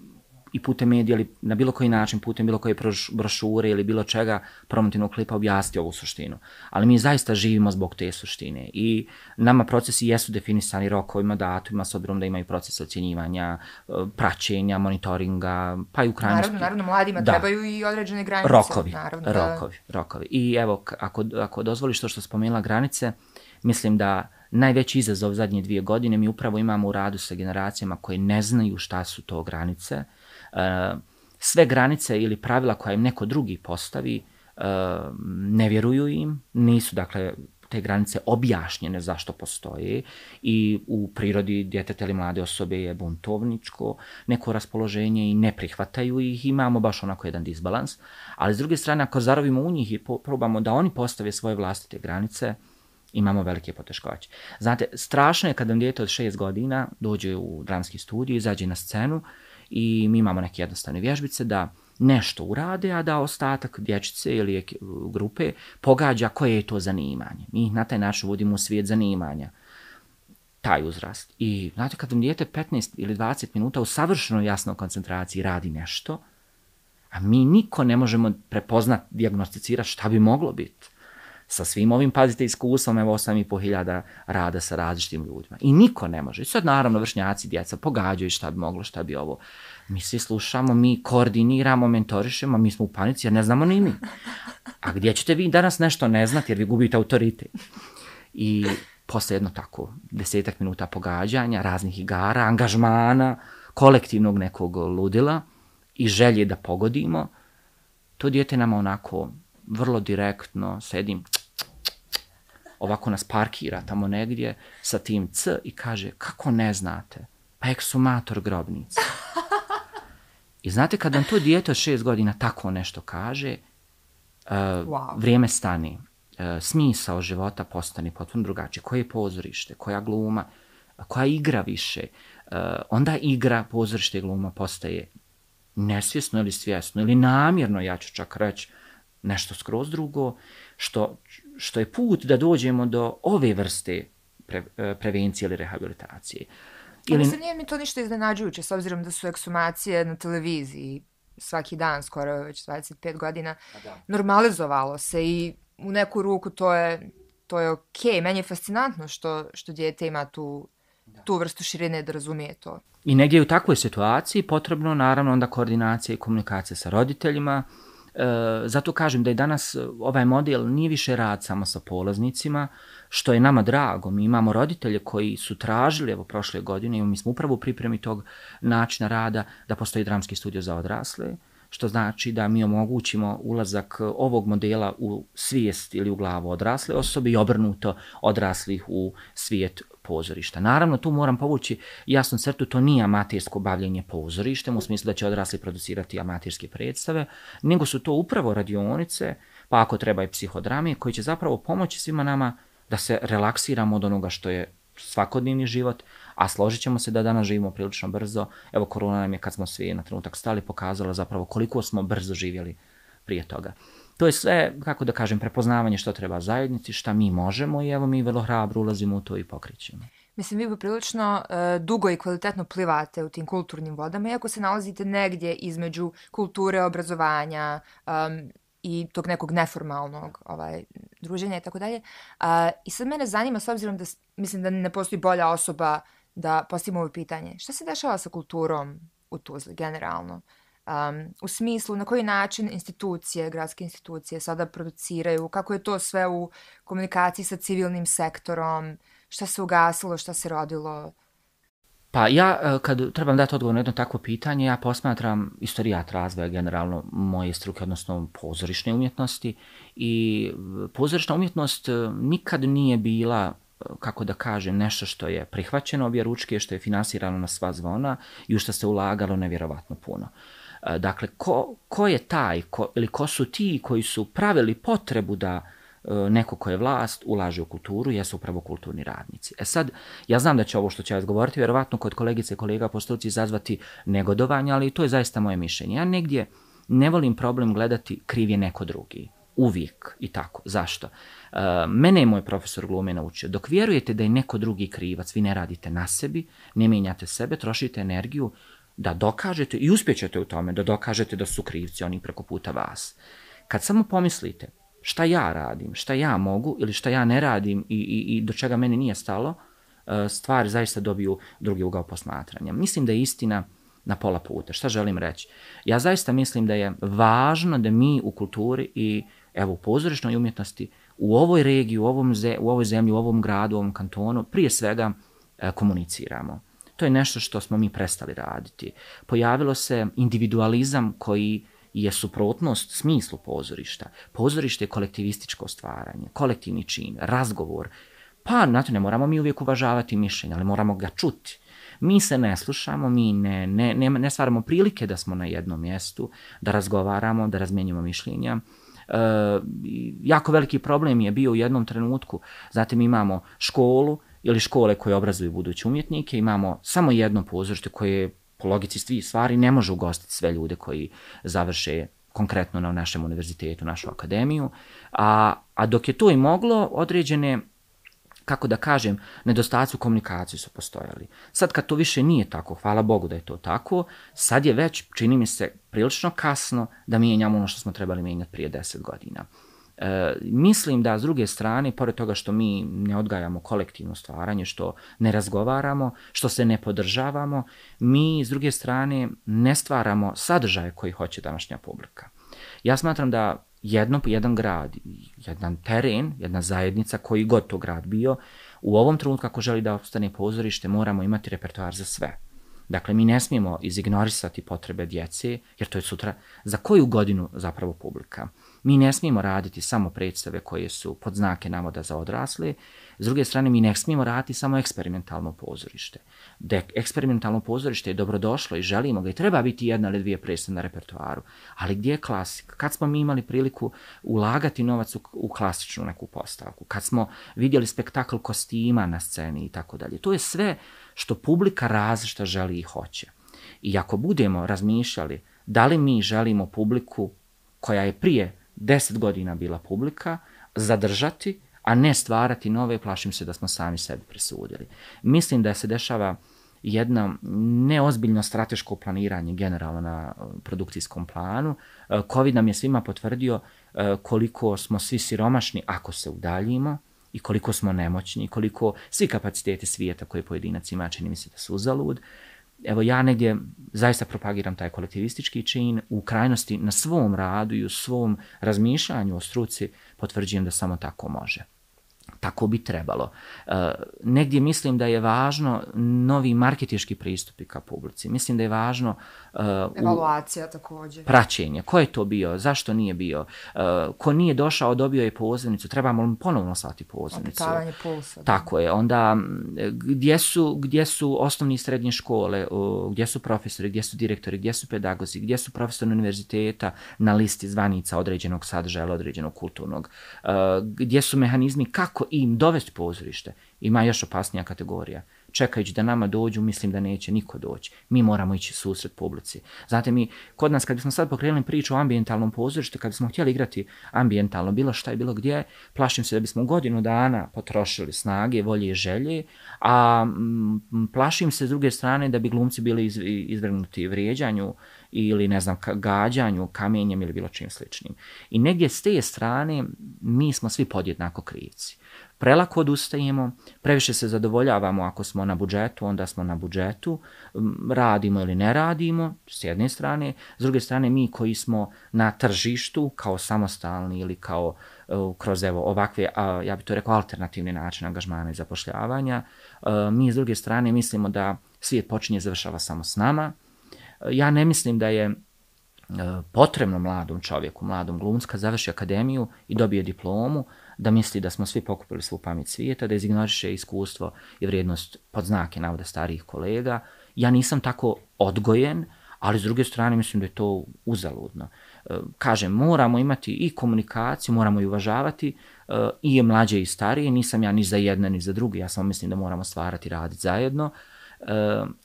i putem medija ili na bilo koji način, putem bilo koje brošure ili bilo čega promotivnog klipa objasniti ovu suštinu. Ali mi zaista živimo zbog te suštine i nama procesi jesu definisani rokovima, datumima, s obzirom da imaju proces ocjenjivanja, e, praćenja, monitoringa, pa i u krajnosti... Naravno, naravno, mladima da. trebaju i određene granice. Rokovi, naravno, rokovi, da... rokovi. I evo, ako, ako dozvoliš to što spomenula granice, mislim da najveći izazov zadnje dvije godine mi upravo imamo u radu sa generacijama koje ne znaju šta su to granice, sve granice ili pravila koja im neko drugi postavi e, ne vjeruju im, nisu dakle te granice objašnjene zašto postoje i u prirodi djeteta ili mlade osobe je buntovničko neko raspoloženje i ne prihvataju ih, imamo baš onako jedan disbalans, ali s druge strane ako zarovimo u njih i probamo da oni postave svoje vlastite granice, imamo velike poteškoće. Znate, strašno je kad vam djete od 6 godina dođe u dramski studij, izađe na scenu i mi imamo neke jednostavne vježbice da nešto urade, a da ostatak dječice ili grupe pogađa koje je to zanimanje. Mi na taj način vodimo svijet zanimanja taj uzrast. I znate, kad vam dijete 15 ili 20 minuta u savršenoj jasnoj koncentraciji radi nešto, A mi niko ne možemo prepoznat, diagnosticirati šta bi moglo biti. Sa svim ovim, pazite, iskustvom, evo 8,5 hiljada rada sa različitim ljudima. I niko ne može. I sad naravno vršnjaci, djeca pogađaju šta bi moglo, šta bi ovo. Mi svi slušamo, mi koordiniramo, mentorišemo, mi smo u panici jer ne znamo ni mi. A gdje ćete vi danas nešto ne znati jer vi gubite autoritet? I posle jedno tako desetak minuta pogađanja, raznih igara, angažmana, kolektivnog nekog ludila i želje da pogodimo, to dijete nam onako vrlo direktno sedim, ovako nas parkira tamo negdje sa tim c i kaže, kako ne znate? Pa eksumator grobnica. [LAUGHS] I znate, kad nam to dijete od šest godina tako nešto kaže, uh, wow. vrijeme stani. Uh, smisao života postane potpuno drugačije. Koje je pozorište, koja gluma, koja igra više. Uh, onda igra, pozorište i gluma postaje nesvjesno ili svjesno ili namjerno, ja ću čak reći, nešto skroz drugo, što, što je put da dođemo do ove vrste pre, prevencije ili rehabilitacije. Ili... Mislim, nije mi to ništa iznenađujuće, s obzirom da su eksumacije na televiziji svaki dan, skoro već 25 godina, da. normalizovalo se i u neku ruku to je, to je okej. Okay. Meni je fascinantno što, što djete ima tu, da. tu vrstu širine da razumije to. I negdje u takvoj situaciji potrebno, naravno, onda koordinacija i komunikacija sa roditeljima, E, zato kažem da je danas eh, ovaj model nije više rad samo sa polaznicima, što je nama drago. Mi imamo roditelje koji su tražili, evo prošle godine, i mi smo upravo u pripremi tog načina rada da postoji dramski studio za odrasle, što znači da mi omogućimo ulazak ovog modela u svijest ili u glavu odrasle osobe i obrnuto odraslih u svijet pozorišta. Naravno, tu moram povući jasnu crtu, to nije amatersko bavljenje pozorištem, u smislu da će odrasli producirati amaterske predstave, nego su to upravo radionice, pa ako treba i psihodrame, koji će zapravo pomoći svima nama da se relaksiramo od onoga što je svakodnevni život, a složit ćemo se da danas živimo prilično brzo. Evo, korona nam je, kad smo svi na trenutak stali, pokazala zapravo koliko smo brzo živjeli prije toga. To je sve, kako da kažem, prepoznavanje što treba zajednici, šta mi možemo i evo mi vrlo hrabro ulazimo u to i pokrićemo. Mislim, vi prilično e, dugo i kvalitetno plivate u tim kulturnim vodama, iako se nalazite negdje između kulture, obrazovanja um, i tog nekog neformalnog ovaj, druženja i tako dalje. I sad mene zanima, s obzirom da mislim da ne postoji bolja osoba da postavimo ovo pitanje, šta se dešava sa kulturom u Tuzli generalno? Um, u smislu na koji način institucije, gradske institucije sada produciraju, kako je to sve u komunikaciji sa civilnim sektorom, šta se ugasilo, šta se rodilo? Pa ja, e, kad trebam dati odgovor na jedno takvo pitanje, ja posmatram istorijat razvoja generalno moje struke, odnosno pozorišne umjetnosti. I e, pozorišna umjetnost e, nikad nije bila kako da kažem, nešto što je prihvaćeno obje ručke, što je finansirano na sva zvona i u što se ulagalo nevjerovatno puno. Uh, E, dakle, ko, ko je taj ko, ili ko su ti koji su pravili potrebu da e, neko ko je vlast ulaže u kulturu, jesu upravo kulturni radnici. E sad, ja znam da će ovo što će vas govoriti, vjerovatno kod kolegice i kolega postoci izazvati negodovanje, ali to je zaista moje mišljenje. Ja negdje ne volim problem gledati kriv je neko drugi. Uvijek i tako. Zašto? E, mene je moj profesor glume naučio. Dok vjerujete da je neko drugi krivac, vi ne radite na sebi, ne mijenjate sebe, trošite energiju, da dokažete i uspjećete u tome da dokažete da su krivci oni preko puta vas. Kad samo pomislite šta ja radim, šta ja mogu ili šta ja ne radim i, i, i do čega meni nije stalo, e, stvari zaista dobiju drugi ugao posmatranja. Mislim da je istina na pola puta. Šta želim reći? Ja zaista mislim da je važno da mi u kulturi i evo u pozorišnoj umjetnosti u ovoj regiji, u, ovom ze, u ovoj zemlji, u ovom gradu, u ovom kantonu, prije svega e, komuniciramo. To je nešto što smo mi prestali raditi. Pojavilo se individualizam koji je suprotnost smislu pozorišta. Pozorište je kolektivističko stvaranje, kolektivni čin, razgovor. Pa, znate, ne moramo mi uvijek uvažavati mišljenje, ali moramo ga čuti. Mi se ne slušamo, mi ne, ne, ne, ne stvaramo prilike da smo na jednom mjestu, da razgovaramo, da razmjenjujemo mišljenja. E, jako veliki problem je bio u jednom trenutku. Zatim imamo školu, ili škole koje obrazuju buduće umjetnike, imamo samo jedno pozorište koje po logici svi stvari ne može ugostiti sve ljude koji završe konkretno na našem univerzitetu, našu akademiju, a, a dok je to i moglo, određene kako da kažem, nedostaci u komunikaciji su postojali. Sad kad to više nije tako, hvala Bogu da je to tako, sad je već, čini mi se, prilično kasno da mijenjamo ono što smo trebali mijenjati prije deset godina. E, mislim da s druge strane, pored toga što mi ne odgajamo kolektivno stvaranje, što ne razgovaramo, što se ne podržavamo, mi s druge strane ne stvaramo sadržaje koji hoće današnja publika. Ja smatram da jedno, jedan grad, jedan teren, jedna zajednica, koji god to grad bio, u ovom trenutku ako želi da ostane pozorište, moramo imati repertoar za sve. Dakle, mi ne smijemo izignorisati potrebe djece, jer to je sutra za koju godinu zapravo publika. Mi ne smijemo raditi samo predstave koje su pod znake navoda za odrasle, s druge strane mi ne smijemo raditi samo eksperimentalno pozorište. Da eksperimentalno pozorište je dobrodošlo i želimo ga i treba biti jedna ili dvije predstave na repertoaru, ali gdje je klasika? Kad smo mi imali priliku ulagati novac u, u klasičnu neku postavku? Kad smo vidjeli spektakl kostima na sceni i tako dalje? To je sve što publika različita želi i hoće. I ako budemo razmišljali da li mi želimo publiku koja je prije deset godina bila publika, zadržati, a ne stvarati nove, plašim se da smo sami sebi presudili. Mislim da se dešava jedno neozbiljno strateško planiranje generalno na e, produkcijskom planu. E, Covid nam je svima potvrdio e, koliko smo svi siromašni ako se udaljimo i koliko smo nemoćni, koliko svi kapacitete svijeta koje pojedinac ima čini mi se da su uzalud evo ja negdje zaista propagiram taj kolektivistički čin, u krajnosti na svom radu i u svom razmišljanju o struci potvrđujem da samo tako može tako bi trebalo. E, negdje mislim da je važno novi marketiški pristupi ka publici. Mislim da je važno uh, evaluacija također. Praćenje. Ko je to bio? Zašto nije bio? Uh, ko nije došao, dobio je pozivnicu. Trebamo li ponovno slati pozivnicu? Opitavanje pulsa. Tako je. Onda gdje su, gdje su osnovni i srednje škole? Uh, gdje su profesori? Gdje su direktori? Gdje su pedagozi? Gdje su profesori univerziteta na listi zvanica određenog sadržaja ili određenog kulturnog? Uh, gdje su mehanizmi kako im dovesti pozorište, ima još opasnija kategorija. Čekajući da nama dođu, mislim da neće niko doći. Mi moramo ići susret publici. Znate, mi, kod nas, kad bismo sad pokrenuli priču o ambientalnom pozorištu, kad bismo htjeli igrati ambientalno, bilo šta i bilo gdje, plašim se da bismo godinu dana potrošili snage, volje i želje, a m, plašim se s druge strane da bi glumci bili iz, izvrgnuti vrijeđanju ili, ne znam, gađanju, kamenjem ili bilo čim sličnim. I negdje s te strane mi smo svi podjednako krivci prelako odustajemo, previše se zadovoljavamo ako smo na budžetu, onda smo na budžetu, radimo ili ne radimo, s jedne strane, s druge strane mi koji smo na tržištu kao samostalni ili kao e, kroz evo, ovakve, a, ja bih to rekao, alternativni način angažmana i zapošljavanja, e, mi s druge strane mislimo da svijet počinje završava samo s nama. E, ja ne mislim da je potrebno mladom čovjeku, mladom glumska, završi akademiju i dobije diplomu, da misli da smo svi pokupili svu pamet svijeta, da izignoriše iskustvo i vrijednost pod znake navoda starijih kolega. Ja nisam tako odgojen, ali s druge strane mislim da je to uzaludno. E, kažem, moramo imati i komunikaciju, moramo e, i uvažavati i je mlađe i starije, nisam ja ni za jedne ni za druge, ja samo mislim da moramo stvarati i raditi zajedno. E,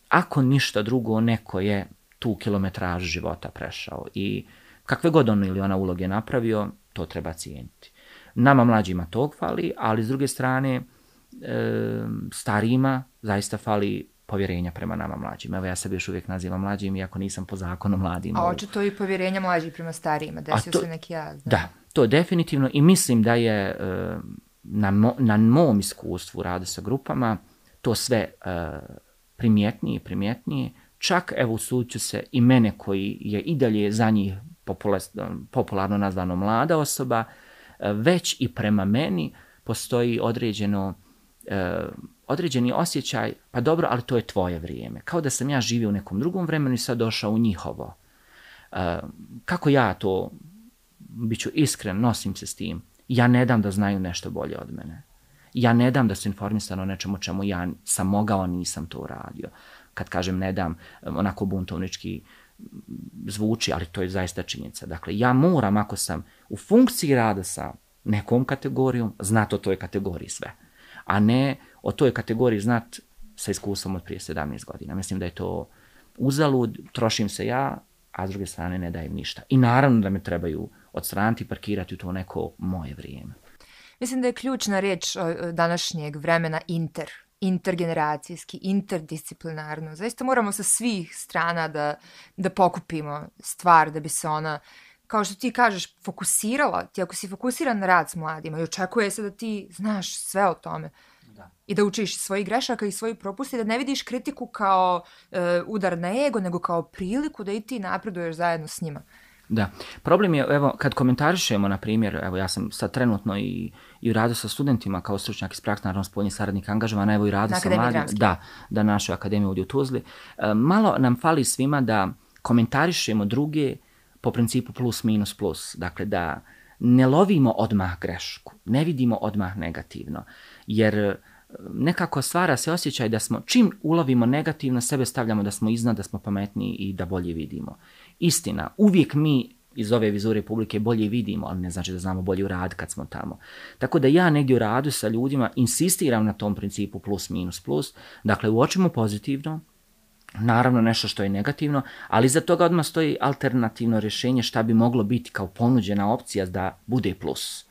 ako ništa drugo, neko je tu kilometraž života prešao i kakve god on ili ona uloge napravio, to treba cijeniti. Nama mlađima tog fali, ali s druge strane e, starijima zaista fali povjerenja prema nama mlađima. Evo ja sebe još uvijek nazivam mlađim, iako nisam po zakonu mladim. A očito i povjerenja mlađih prema starijima, desio to, se neki ja. Da, to definitivno i mislim da je e, na, mo, na mom iskustvu rada sa grupama to sve e, primjetnije i primjetnije. Čak, evo, suću se i mene koji je i dalje za njih popularno nazvano mlada osoba, već i prema meni postoji određeno, e, određeni osjećaj, pa dobro, ali to je tvoje vrijeme. Kao da sam ja živio u nekom drugom vremenu i sad došao u njihovo. E, kako ja to, bit ću iskren, nosim se s tim, ja ne dam da znaju nešto bolje od mene. Ja ne dam da su informisani o nečemu čemu ja sam mogao, nisam to uradio. Kad kažem ne dam, onako buntovnički zvuči, ali to je zaista činjenica. Dakle, ja moram, ako sam u funkciji rada sa nekom kategorijom, znat o toj kategoriji sve. A ne o toj kategoriji znat sa iskustvom od prije 17 godina. Mislim da je to uzalud, trošim se ja, a s druge strane ne dajem ništa. I naravno da me trebaju odstraniti, parkirati u to neko moje vrijeme. Mislim da je ključna riječ današnjeg vremena inter, intergeneracijski, interdisciplinarno. Zaista moramo sa svih strana da, da pokupimo stvar da bi se ona kao što ti kažeš, fokusirala, ti ako si fokusiran na rad s mladima i očekuje se da ti znaš sve o tome da. i da učiš svoji grešaka i svoji propusti, da ne vidiš kritiku kao uh, udar na ego, nego kao priliku da i ti napreduješ zajedno s njima. Da. Problem je, evo, kad komentarišemo, na primjer, evo, ja sam sad trenutno i, i u radu sa studentima kao stručnjak iz praksa, naravno spoljni saradnik angažovan, evo i radu sa mladim. Da, da, našoj akademiji ovdje u Tuzli. E, malo nam fali svima da komentarišemo druge po principu plus minus plus. Dakle, da ne lovimo odmah grešku, ne vidimo odmah negativno. Jer e, nekako stvara se osjećaj da smo, čim ulovimo negativno, sebe stavljamo da smo iznad, da smo pametniji i da bolje vidimo. Istina, uvijek mi iz ove vizure publike bolje vidimo, ali ne znači da znamo bolje u rad kad smo tamo. Tako da ja negdje u radu sa ljudima insistiram na tom principu plus minus plus, dakle uočimo pozitivno, naravno nešto što je negativno, ali za toga odmah stoji alternativno rješenje šta bi moglo biti kao ponuđena opcija da bude plus.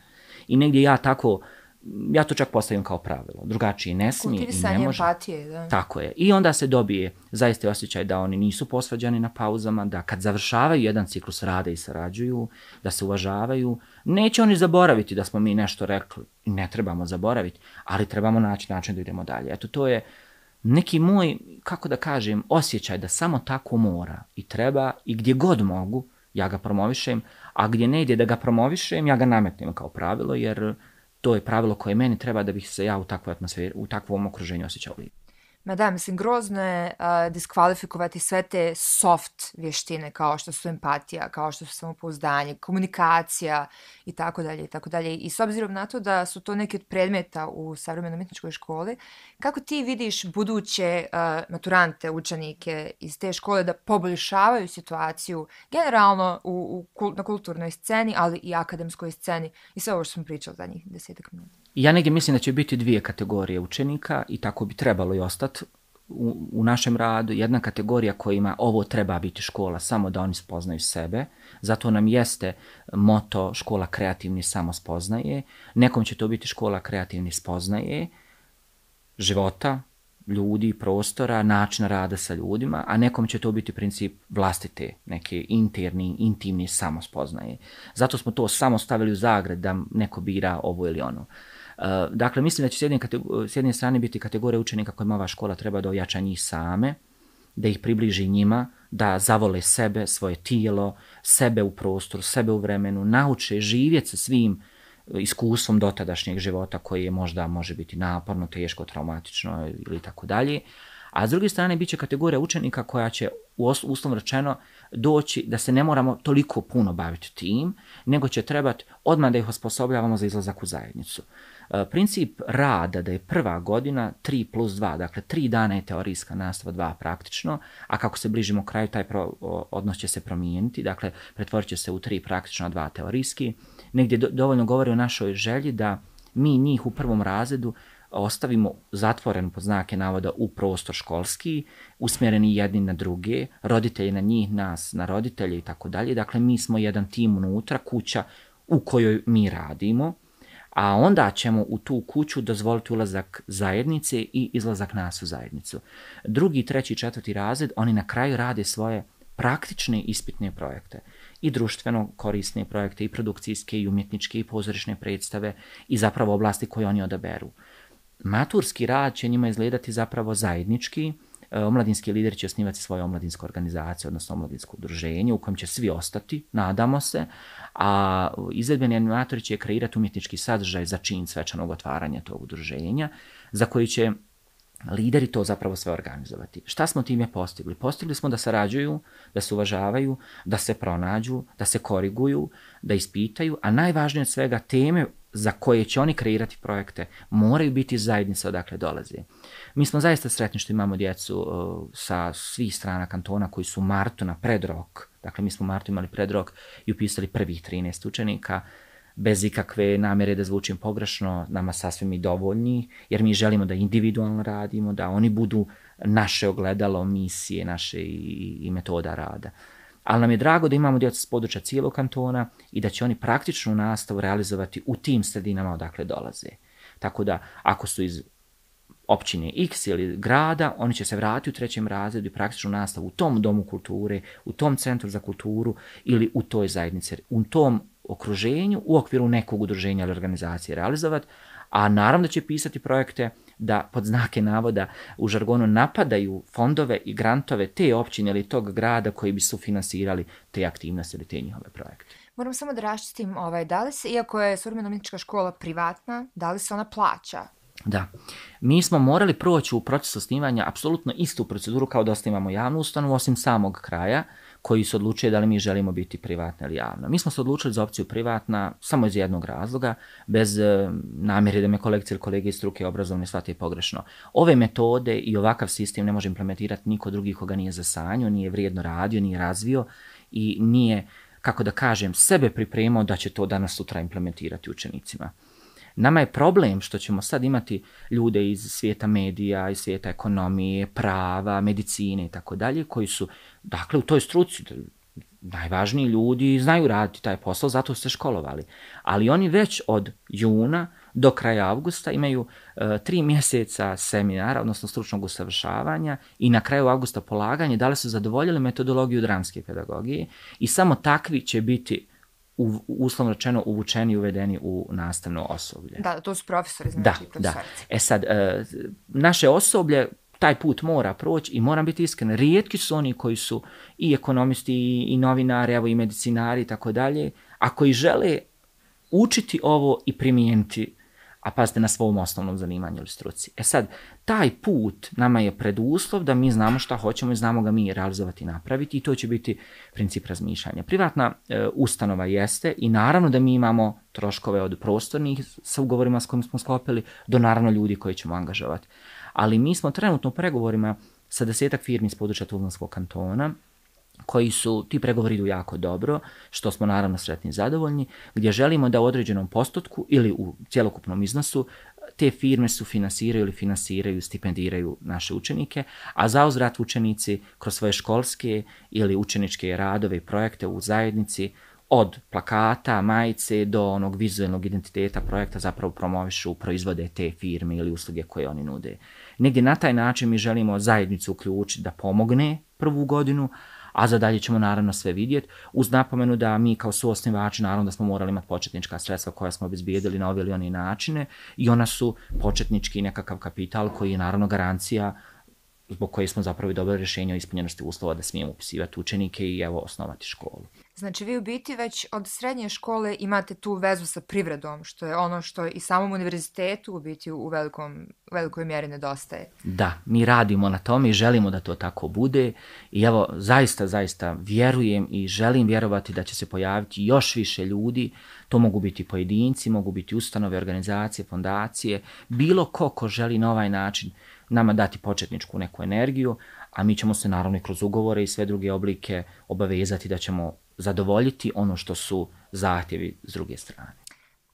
I negdje ja tako ja to čak postavim kao pravilo. Drugačije ne smije i ne može. empatije, da. Tako je. I onda se dobije zaista osjećaj da oni nisu posvađani na pauzama, da kad završavaju jedan ciklus rade i sarađuju, da se uvažavaju, neće oni zaboraviti da smo mi nešto rekli. Ne trebamo zaboraviti, ali trebamo naći način da idemo dalje. Eto, to je neki moj, kako da kažem, osjećaj da samo tako mora i treba i gdje god mogu, ja ga promovišem, a gdje ne ide da ga promovišem, ja ga nametnem kao pravilo, jer to je pravilo koje meni treba da bih se ja u takvoj atmosferi, u takvom okruženju osjećao lijepo. Ma da, mislim, grozno je uh, diskvalifikovati sve te soft vještine kao što su empatija, kao što su samopouzdanje, komunikacija i tako dalje i tako dalje. I s obzirom na to da su to neki od predmeta u savremenoj umjetničkoj školi, kako ti vidiš buduće uh, maturante, učenike iz te škole da poboljšavaju situaciju generalno u, u, na kulturnoj sceni, ali i akademskoj sceni i sve ovo što smo pričali za njih desetak minuta? Ja negdje mislim da će biti dvije kategorije učenika i tako bi trebalo i ostati u, u našem radu. Jedna kategorija kojima ovo treba biti škola, samo da oni spoznaju sebe. Zato nam jeste moto škola kreativni samo spoznaje. Nekom će to biti škola kreativni spoznaje života, ljudi, prostora, načina rada sa ljudima, a nekom će to biti princip vlastite, neke interni, intimni samospoznaje. Zato smo to samo stavili u zagrad da neko bira ovo ili ono. Uh, Eh, dakle, mislim da će s jedne, s jedne strane biti kategorija učenika kojima ova škola treba da ojača njih same, da ih približi njima, da zavole sebe, svoje tijelo, sebe u prostoru, sebe u vremenu, nauče živjeti sa svim eh, iskustvom dotadašnjeg života koji je možda može biti naporno, teško, traumatično ili tako dalje. A s druge strane, bit će kategorija učenika koja će, uslovno rečeno, doći da se ne moramo toliko puno baviti tim, nego će trebati odmah da ih osposobljavamo za izlazak u zajednicu. E, princip rada da je prva godina 3 plus 2, dakle 3 dana je teorijska nastava, 2 praktično, a kako se bližimo kraju, taj pro, odnos će se promijeniti, dakle pretvorit će se u 3 praktično, 2 teorijski. Negdje do, dovoljno govori o našoj želji da mi njih u prvom razredu ostavimo zatvoren pod znake navoda u prostor školski, usmjereni jedni na druge, roditelji na njih, nas na roditelje i tako dalje. Dakle, mi smo jedan tim unutra, kuća u kojoj mi radimo, a onda ćemo u tu kuću dozvoliti ulazak zajednice i izlazak nas u zajednicu. Drugi, treći, četvrti razred, oni na kraju rade svoje praktične ispitne projekte i društveno korisne projekte i produkcijske i umjetničke i pozorišne predstave i zapravo oblasti koje oni odaberu. Maturski rad će njima izgledati zapravo zajednički, E, omladinski lider će osnivati svoje omladinsku organizaciju, odnosno omladinsko udruženje u kojem će svi ostati, nadamo se, a izvedbeni animatori će kreirati umjetnički sadržaj za čin svečanog otvaranja tog udruženja, za koji će lideri to zapravo sve organizovati. Šta smo time postigli? Postigli smo da sarađuju, da se uvažavaju, da se pronađu, da se koriguju, da ispitaju, a najvažnije od svega teme za koje će oni kreirati projekte moraju biti zajednice odakle dolaze. Mi smo zaista sretni što imamo djecu uh, sa svih strana kantona koji su Martu na predrok. Dakle, mi smo Martu imali predrok i upisali prvih 13 učenika bez ikakve namjere da zvučim pogrešno, nama sasvim i dovoljni, jer mi želimo da individualno radimo, da oni budu naše ogledalo, misije, naše i, i metoda rada ali nam je drago da imamo djeca s područja cijelog kantona i da će oni praktičnu nastavu realizovati u tim sredinama odakle dolaze. Tako da, ako su iz općine X ili grada, oni će se vratiti u trećem razredu i praktičnu nastavu u tom domu kulture, u tom centru za kulturu ili u toj zajednici, u tom okruženju, u okviru nekog udruženja ili organizacije realizovati, a naravno da će pisati projekte da pod znake navoda u žargonu napadaju fondove i grantove te općine ili tog grada koji bi su finansirali te aktivnosti ili te njihove projekte. Moram samo da raščitim, ovaj, da li se, iako je suvremena umjetnička škola privatna, da li se ona plaća? Da. Mi smo morali proći u procesu snimanja apsolutno istu proceduru kao da osnivamo javnu ustanovu, osim samog kraja, koji se odlučuje da li mi želimo biti privatna ili javna. Mi smo se odlučili za opciju privatna samo iz jednog razloga, bez e, namjere da me kolekcije ili kolege iz struke obrazovne shvate pogrešno. Ove metode i ovakav sistem ne može implementirati niko drugi koga nije za sanju, nije vrijedno radio, nije razvio i nije, kako da kažem, sebe pripremao da će to danas sutra implementirati učenicima. Nama je problem što ćemo sad imati ljude iz svijeta medija, iz svijeta ekonomije, prava, medicine i tako dalje, koji su, dakle, u toj struci, najvažniji ljudi znaju raditi taj posao, zato su se školovali. Ali oni već od juna do kraja avgusta imaju e, tri mjeseca seminara, odnosno stručnog usavršavanja i na kraju avgusta polaganje, da li su zadovoljili metodologiju dramske pedagogije i samo takvi će biti u, uslovno rečeno uvučeni i uvedeni u nastavno osoblje. Da, to su profesori, znači da, da. E sad, e, naše osoblje taj put mora proći i moram biti iskren, rijetki su oni koji su i ekonomisti i, i novinari, evo i medicinari i tako dalje, a koji žele učiti ovo i primijeniti a pazite na svom osnovnom zanimanju ili struci. E sad, taj put nama je preduslov da mi znamo šta hoćemo i znamo ga mi realizovati i napraviti i to će biti princip razmišljanja. Privatna e, ustanova jeste i naravno da mi imamo troškove od prostornih sa ugovorima s kojim smo sklopili do naravno ljudi koji ćemo angažovati. Ali mi smo trenutno u pregovorima sa desetak firmi iz područja Tuzlanskog kantona koji su, ti pregovori idu jako dobro, što smo naravno sretni i zadovoljni, gdje želimo da u određenom postotku ili u cjelokupnom iznosu te firme su finansiraju ili finansiraju, stipendiraju naše učenike, a za uzrat učenici kroz svoje školske ili učeničke radove i projekte u zajednici od plakata, majice do onog vizualnog identiteta projekta zapravo promovišu, proizvode te firme ili usluge koje oni nude. Negdje na taj način mi želimo zajednicu uključiti da pomogne prvu godinu, a za dalje ćemo naravno sve vidjeti, uz napomenu da mi kao suosnivači naravno da smo morali imati početnička sredstva koja smo obezbijedili na ove ili one načine i ona su početnički nekakav kapital koji je naravno garancija zbog koje smo zapravo i dobili rješenje o ispunjenosti uslova da smijemo upisivati učenike i evo osnovati školu. Znači vi u biti već od srednje škole imate tu vezu sa privredom, što je ono što i samom univerzitetu u biti u velikom, velikoj mjeri nedostaje. Da, mi radimo na tome i želimo da to tako bude i evo zaista, zaista vjerujem i želim vjerovati da će se pojaviti još više ljudi, to mogu biti pojedinci, mogu biti ustanove, organizacije, fondacije, bilo ko ko želi na ovaj način nama dati početničku neku energiju, a mi ćemo se naravno kroz ugovore i sve druge oblike obavezati da ćemo zadovoljiti ono što su zahtjevi s druge strane.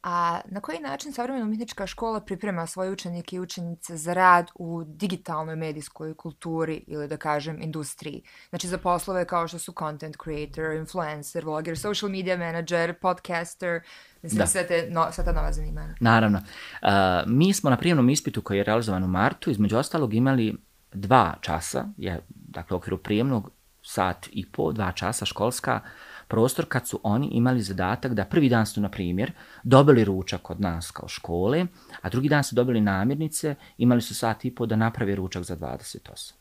A na koji način savremena umjetnička škola priprema svoje učenike i učenice za rad u digitalnoj medijskoj kulturi ili da kažem industriji? Znači za poslove kao što su content creator, influencer, vlogger, social media manager, podcaster, mislim da. sve, te no, sve ta nova zanimanja. Naravno. Uh, mi smo na prijemnom ispitu koji je realizovan u martu između ostalog imali dva časa, je, dakle u okviru prijemnog sat i po, dva časa školska, prostor kad su oni imali zadatak da prvi dan su, na primjer, dobili ručak od nas kao škole, a drugi dan su dobili namirnice, imali su sat i po da naprave ručak za 20 osoba.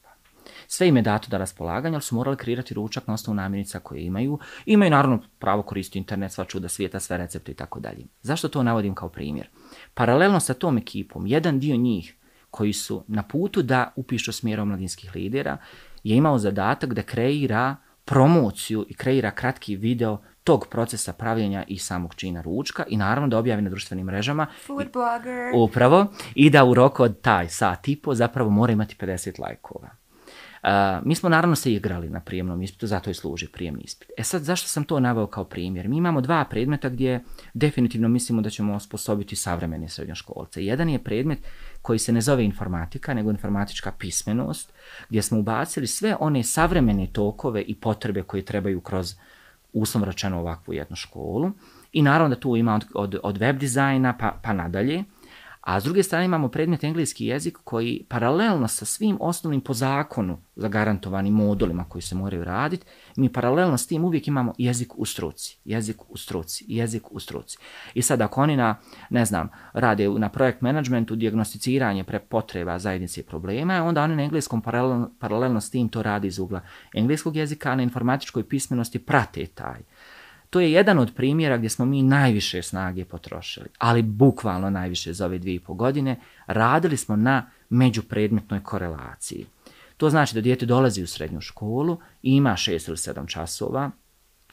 Sve im je dato da raspolaganje, ali su morali kreirati ručak na osnovu namirnica koje imaju. Imaju naravno pravo koristiti internet, sva čuda svijeta, sve recepte i tako dalje. Zašto to navodim kao primjer? Paralelno sa tom ekipom, jedan dio njih koji su na putu da upišu smjer omladinskih lidera, je imao zadatak da kreira promociju i kreira kratki video tog procesa pravljenja i samog čina ručka i naravno da objavi na društvenim mrežama. Food blogger. Upravo. I da u roku od taj sat i po zapravo mora imati 50 lajkova mi smo naravno se igrali na prijemnom ispitu, zato i služi prijemni ispit. E sad, zašto sam to naveo kao primjer? Mi imamo dva predmeta gdje definitivno mislimo da ćemo osposobiti savremene srednjoškolce. Jedan je predmet koji se ne zove informatika, nego informatička pismenost, gdje smo ubacili sve one savremene tokove i potrebe koje trebaju kroz uslovno rečeno ovakvu jednu školu. I naravno da tu ima od, od, od web dizajna pa, pa nadalje. A s druge strane imamo predmet engleski jezik koji paralelno sa svim osnovnim po zakonu zagarantovanim modulima koji se moraju raditi, mi paralelno s tim uvijek imamo jezik u struci, jezik u struci, jezik u struci. I sad ako oni na, ne znam, rade na projekt managementu, diagnosticiranje pre potreba zajednice i problema, onda oni na engleskom paralelno, paralelno s tim to radi iz ugla engleskog jezika, a na informatičkoj pismenosti prate taj To je jedan od primjera gdje smo mi najviše snage potrošili, ali bukvalno najviše za ove dvije i po godine, radili smo na međupredmetnoj korelaciji. To znači da dijete dolazi u srednju školu i ima 6 ili 7 časova,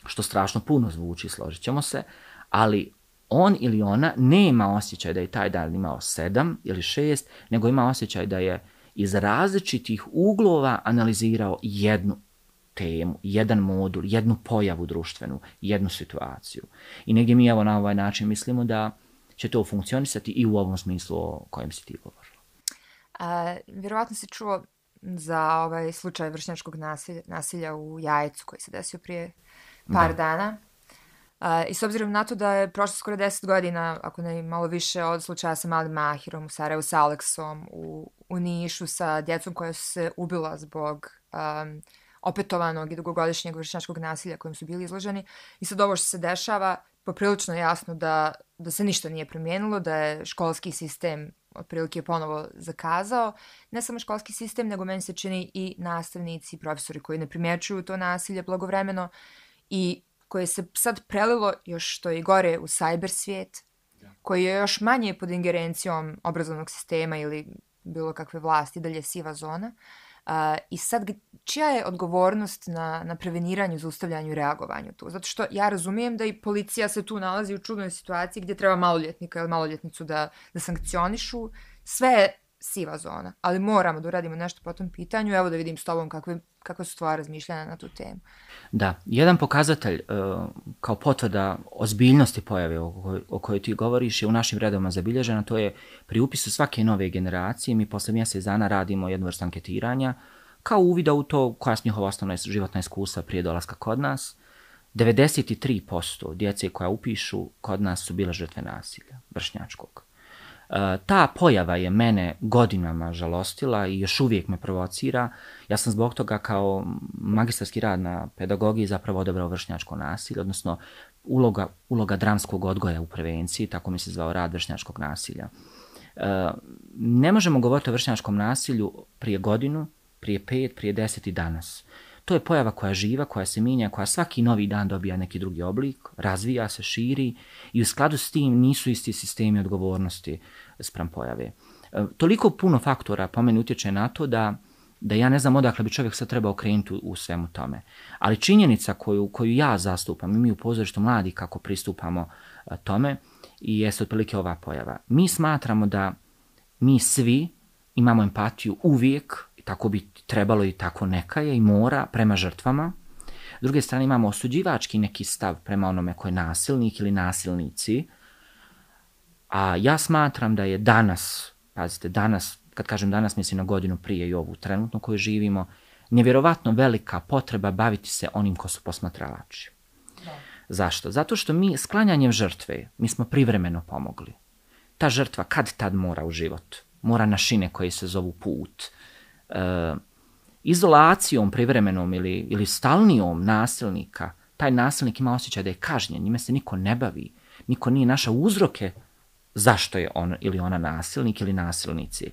što strašno puno zvuči, složit ćemo se, ali on ili ona nema osjećaj da je taj dan imao 7 ili 6, nego ima osjećaj da je iz različitih uglova analizirao jednu temu, jedan modul, jednu pojavu društvenu, jednu situaciju. I negdje mi evo na ovaj način mislimo da će to funkcionisati i u ovom smislu o kojem si ti govorila. A, vjerovatno si čuo za ovaj slučaj vršnjačkog nasilja, nasilja u Jajcu koji se desio prije par da. dana. A, I s obzirom na to da je prošlo skoro 10 godina, ako ne malo više, od slučaja sa Malim Mahirom u Sarajevu, sa Aleksom u, u Nišu, sa djecom koja su se ubila zbog um, opetovanog i dugogodišnjeg vršnjačkog nasilja kojim su bili izloženi. I sad ovo što se dešava, poprilično je jasno da, da se ništa nije promijenilo, da je školski sistem otprilike ponovo zakazao. Ne samo školski sistem, nego meni se čini i nastavnici i profesori koji ne primjećuju to nasilje blagovremeno i koje se sad prelilo još što je gore u cyber svijet, koji je još manje pod ingerencijom obrazovnog sistema ili bilo kakve vlasti, dalje siva zona. Uh, A, I sad, čija je odgovornost na, na preveniranju, zaustavljanju i reagovanju tu? Zato što ja razumijem da i policija se tu nalazi u čudnoj situaciji gdje treba maloljetnika ili maloljetnicu da, da sankcionišu. Sve je siva zona, ali moramo da uradimo nešto po tom pitanju. Evo da vidim s tobom kakve, kakve su tvoje razmišljanja na tu temu. Da, jedan pokazatelj uh, kao potvrda ozbiljnosti pojave o kojoj, o kojoj ti govoriš je u našim redovima zabilježena, to je pri upisu svake nove generacije, mi posle mjesec dana radimo jednu vrstu anketiranja, kao uvida u to koja su njihova osnovna životna iskustva prije dolaska kod nas. 93% djece koja upišu kod nas su bile žrtve nasilja, vršnjačkog. Eh, ta pojava je mene godinama žalostila i još uvijek me provocira. Ja sam zbog toga kao magistarski rad na pedagogiji zapravo odebrao vršnjačko nasilje, odnosno uloga, uloga dramskog odgoja u prevenciji, tako mi se zvao rad vršnjačkog nasilja. E, ne možemo govoriti o vršnjačkom nasilju prije godinu, prije pet, prije deset i danas. To je pojava koja živa, koja se minja, koja svaki novi dan dobija neki drugi oblik, razvija se, širi i u skladu s tim nisu isti sistemi odgovornosti sprem pojave. E, toliko puno faktora po meni utječe na to da, da ja ne znam odakle bi čovjek sad trebao krenuti u, u svemu tome. Ali činjenica koju, koju ja zastupam i mi u pozorištu mladi kako pristupamo e, tome i jeste otprilike ova pojava. Mi smatramo da mi svi imamo empatiju uvijek tako bi trebalo i tako neka je i mora prema žrtvama. S druge strane imamo osuđivački neki stav prema onome ko je nasilnik ili nasilnici. A ja smatram da je danas, pazite, danas, kad kažem danas, mislim na godinu prije i ovu trenutno koju živimo, nevjerovatno velika potreba baviti se onim ko su posmatrači. Da. Zašto? Zato što mi sklanjanjem žrtve, mi smo privremeno pomogli. Ta žrtva kad tad mora u život, mora na šine koje se zovu put, e, izolacijom privremenom ili, ili stalnijom nasilnika, taj nasilnik ima osjećaj da je kažnjen, njime se niko ne bavi, niko nije naša uzroke zašto je on ili ona nasilnik ili nasilnici.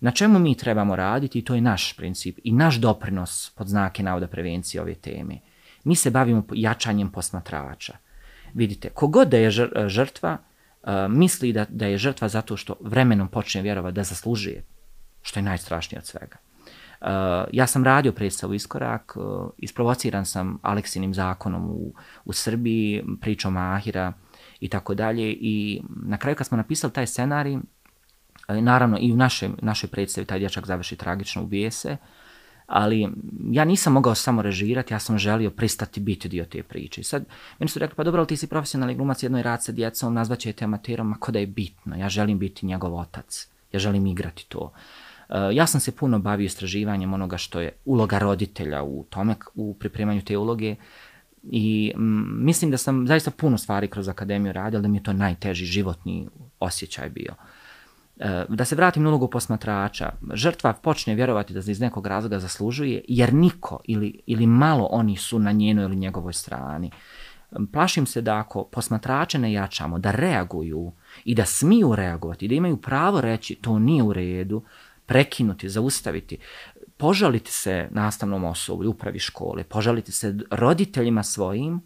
Na čemu mi trebamo raditi, to je naš princip i naš doprinos pod znake navoda prevencije ove teme. Mi se bavimo jačanjem posmatrača. Vidite, kogod da je žrtva, eh, misli da, da je žrtva zato što vremenom počne vjerovati da zaslužuje što je najstrašnije od svega. Uh, ja sam radio predstavu Iskorak, uh, isprovociran sam Aleksinim zakonom u, u Srbiji, pričom Ahira i tako dalje. I na kraju kad smo napisali taj scenarij, uh, naravno i u našoj, našoj predstavi taj dječak završi tragično ubije se, ali ja nisam mogao samo režirati, ja sam želio pristati biti dio te priče. I sad, meni su rekli, pa dobro, ali ti si profesionalni glumac, jedno je rad sa djecom, nazvaće te amaterom, ako da je bitno, ja želim biti njegov otac, ja želim igrati to. Uh, Eh, ja sam se puno bavio istraživanjem onoga što je uloga roditelja u tome, u pripremanju te uloge i m, mislim da sam zaista puno stvari kroz akademiju radio, da mi je to najteži životni osjećaj bio. Eh, da se vratim na ulogu posmatrača, žrtva počne vjerovati da se iz nekog razloga zaslužuje, jer niko ili, ili malo oni su na njenoj ili njegovoj strani. Plašim se da ako posmatrače ne jačamo, da reaguju i da smiju reagovati, da imaju pravo reći to nije u redu, prekinuti, zaustaviti, požaliti se nastavnom osobu, upravi škole, požaliti se roditeljima svojim,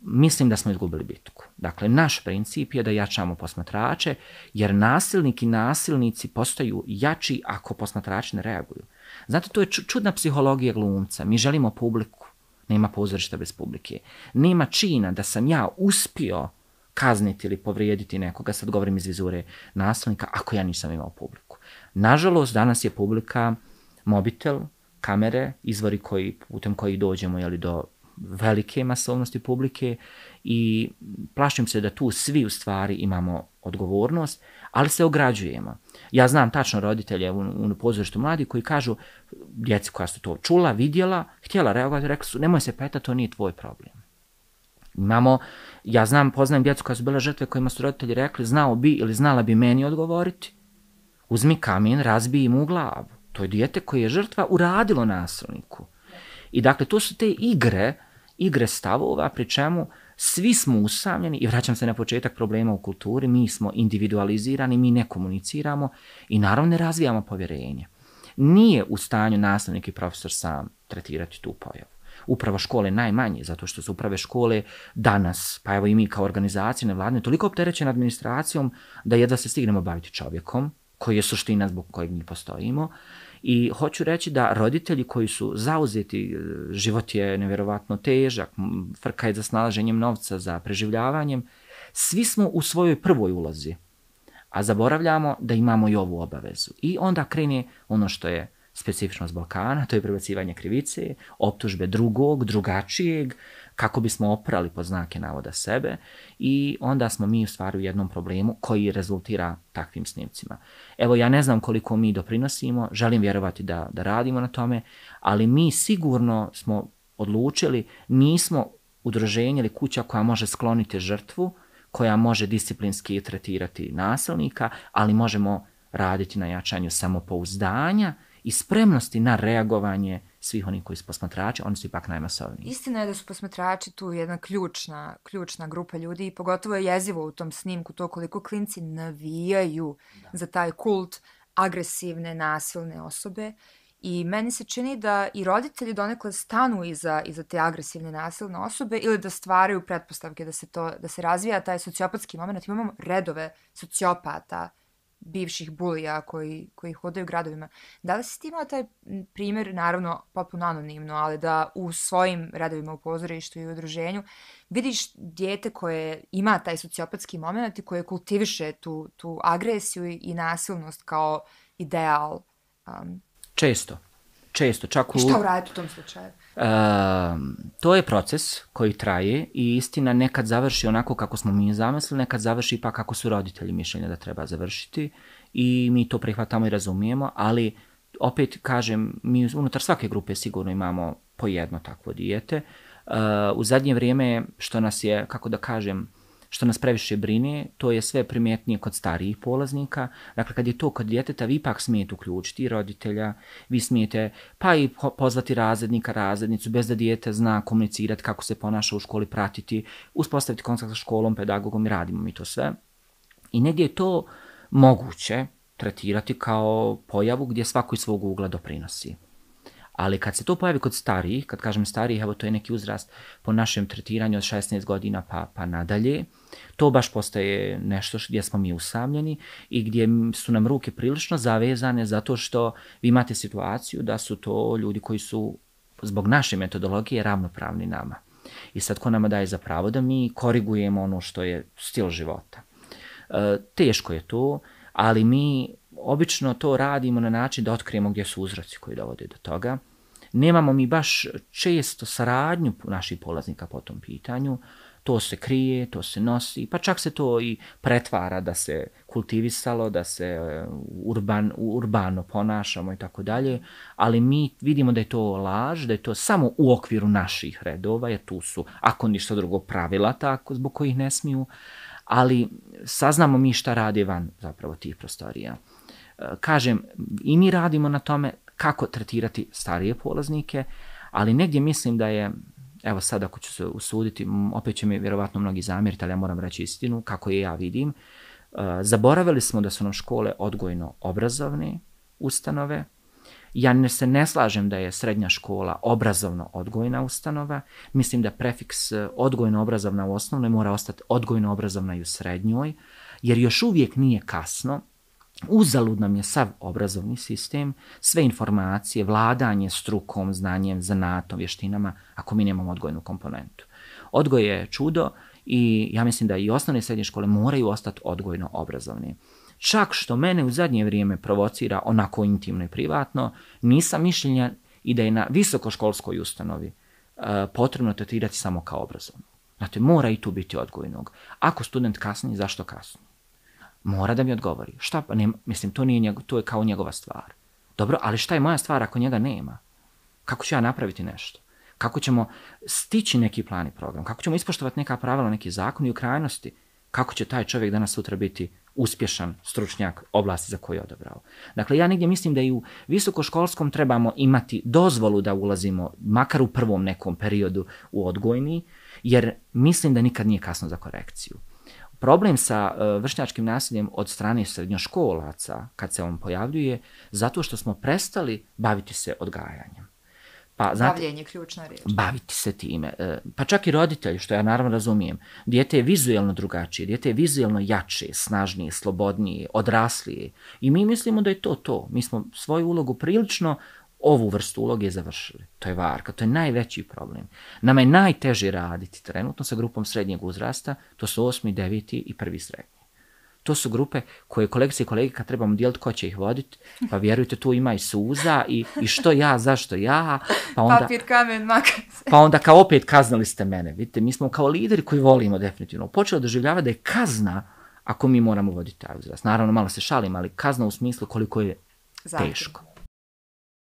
mislim da smo izgubili bitku. Dakle, naš princip je da jačamo posmatrače, jer nasilnik i nasilnici postaju jači ako posmatrači ne reaguju. Znate, to je čudna psihologija glumca. Mi želimo publiku. Nema pozorišta bez publike. Nema čina da sam ja uspio kazniti ili povrijediti nekoga, sad govorim iz vizure nasilnika, ako ja nisam imao publiku. Nažalost, danas je publika mobitel, kamere, izvori koji, putem koji dođemo jeli, do velike masovnosti publike i plašim se da tu svi u stvari imamo odgovornost, ali se ograđujemo. Ja znam tačno roditelje u, u pozorištu mladi koji kažu, djeci koja su to čula, vidjela, htjela reagovati, rekli su, nemoj se peta, to nije tvoj problem. Imamo, ja znam, poznajem djecu koja su bila žrtve kojima su roditelji rekli, znao bi ili znala bi meni odgovoriti, uzmi kamen, razbij mu u glavu. To je dijete koje je žrtva uradilo nasilniku. I dakle, to su te igre, igre stavova, pri čemu svi smo usamljeni, i vraćam se na početak problema u kulturi, mi smo individualizirani, mi ne komuniciramo i naravno ne razvijamo povjerenje. Nije u stanju nastavnik i profesor sam tretirati tu pojavu. Upravo škole najmanje, zato što su uprave škole danas, pa evo i mi kao organizacije nevladne, toliko opterećene administracijom da jedva se stignemo baviti čovjekom, koji je suština zbog kojeg mi postojimo, I hoću reći da roditelji koji su zauzeti, e, život je nevjerovatno težak, frka je za snalaženjem novca, za preživljavanjem, svi smo u svojoj prvoj ulozi, a zaboravljamo da imamo i ovu obavezu. I onda krene ono što je specifičnost Balkana, to je prebacivanje krivice, optužbe drugog, drugačijeg, kako bismo oprali po znake navoda sebe i onda smo mi u stvari u jednom problemu koji rezultira takvim snimcima. Evo, ja ne znam koliko mi doprinosimo, želim vjerovati da, da radimo na tome, ali mi sigurno smo odlučili, nismo udruženje ili kuća koja može skloniti žrtvu, koja može disciplinski tretirati nasilnika, ali možemo raditi na jačanju samopouzdanja i spremnosti na reagovanje svih onih koji su posmatrači, oni su ipak najmasovniji. Istina je da su posmatrači tu jedna ključna, ključna grupa ljudi i pogotovo je jezivo u tom snimku to koliko klinci navijaju da. za taj kult agresivne, nasilne osobe. I meni se čini da i roditelji donekle stanu iza, iza te agresivne nasilne osobe ili da stvaraju pretpostavke da se, to, da se razvija taj sociopatski moment. Imamo redove sociopata, bivših bulija koji, koji hodaju gradovima. Da li si ti imao taj primjer, naravno potpuno anonimno, ali da u svojim redovima u pozorištu i u udruženju vidiš dijete koje ima taj sociopatski moment i koje kultiviše tu, tu agresiju i nasilnost kao ideal? Um, Često često. Čak u... I šta uraditi u tom slučaju? Uh, to je proces koji traje i istina nekad završi onako kako smo mi zamislili, nekad završi pa kako su roditelji mišljenja da treba završiti i mi to prihvatamo i razumijemo, ali opet kažem, mi unutar svake grupe sigurno imamo po jedno takvo dijete. Uh, u zadnje vrijeme što nas je, kako da kažem, što nas previše brine, to je sve primjetnije kod starijih polaznika. Dakle, kad je to kod djeteta, vi ipak smijete uključiti roditelja, vi smijete pa i pozvati razrednika, razrednicu, bez da dijete zna komunicirati kako se ponaša u školi, pratiti, uspostaviti kontakt sa školom, pedagogom i radimo mi to sve. I negdje je to moguće tretirati kao pojavu gdje svako iz svog ugla doprinosi. Ali kad se to pojavi kod starijih, kad kažem starijih, evo to je neki uzrast po našem tretiranju od 16 godina pa, pa nadalje, to baš postaje nešto gdje smo mi usamljeni i gdje su nam ruke prilično zavezane zato što vi imate situaciju da su to ljudi koji su zbog naše metodologije ravnopravni nama. I sad ko nama daje za pravo da mi korigujemo ono što je stil života. E, teško je to, ali mi obično to radimo na način da otkrijemo gdje su uzroci koji dovode do toga. Nemamo mi baš često saradnju naših polaznika po tom pitanju, to se krije, to se nosi, pa čak se to i pretvara da se kultivisalo, da se e, urban, urbano ponašamo i tako dalje, ali mi vidimo da je to laž, da je to samo u okviru naših redova, jer tu su, ako ništa drugo, pravila tako, zbog kojih ne smiju, ali saznamo mi šta radi van zapravo tih prostorija. Kažem, i mi radimo na tome kako tretirati starije polaznike, ali negdje mislim da je evo sad ako ću se usuditi, opet će mi vjerovatno mnogi zamjeriti, ali ja moram reći istinu, kako je ja vidim. E, zaboravili smo da su nam škole odgojno-obrazovne ustanove. Ja ne se ne slažem da je srednja škola obrazovno-odgojna ustanova. Mislim da prefiks e, odgojno-obrazovna u osnovnoj mora ostati odgojno-obrazovna i u srednjoj, jer još uvijek nije kasno Uzalud nam je sav obrazovni sistem, sve informacije, vladanje strukom, znanjem, zanatom, vještinama, ako mi nemamo odgojnu komponentu. Odgoj je čudo i ja mislim da i osnovne i srednje škole moraju ostati odgojno obrazovni. Čak što mene u zadnje vrijeme provocira onako intimno i privatno, nisam mišljenja i da je na visokoškolskoj ustanovi e, potrebno tretirati samo kao obrazovno. Znate, mora i tu biti odgojnog. Ako student kasni, zašto kasni? Mora da mi odgovori. Šta pa ne, mislim, to, nije njego, to je kao njegova stvar. Dobro, ali šta je moja stvar ako njega nema? Kako ću ja napraviti nešto? Kako ćemo stići neki plan i program? Kako ćemo ispoštovati neka pravila, neki zakon i u krajnosti? Kako će taj čovjek danas sutra biti uspješan stručnjak oblasti za koju je odabrao? Dakle, ja negdje mislim da i u visokoškolskom trebamo imati dozvolu da ulazimo, makar u prvom nekom periodu u odgojni, jer mislim da nikad nije kasno za korekciju. Problem sa uh, vršnjačkim nasiljem od strane srednjoškolaca, kad se on pojavljuje, zato što smo prestali baviti se odgajanjem. Pa, znate, Bavljenje, ključna riječ. Baviti se time. Uh, pa čak i roditelji, što ja naravno razumijem. Dijete je vizualno drugačije, dijete je vizualno jače, snažnije, slobodnije, odraslije. I mi mislimo da je to to. Mi smo svoju ulogu prilično ovu vrstu uloge završili. To je varka, to je najveći problem. Nama je najteže raditi trenutno sa grupom srednjeg uzrasta, to su osmi, deveti i prvi srednji. To su grupe koje kolegice i kolege kad trebamo dijeliti ko će ih voditi, pa vjerujte tu ima i suza i, i što ja, zašto ja. Pa onda, Papir, kamen, Pa onda kao opet kaznali ste mene. Vidite, mi smo kao lideri koji volimo definitivno. Počelo doživljavati da je kazna ako mi moramo voditi taj uzrast. Naravno, malo se šalim, ali kazna u smislu koliko je Zatim. teško.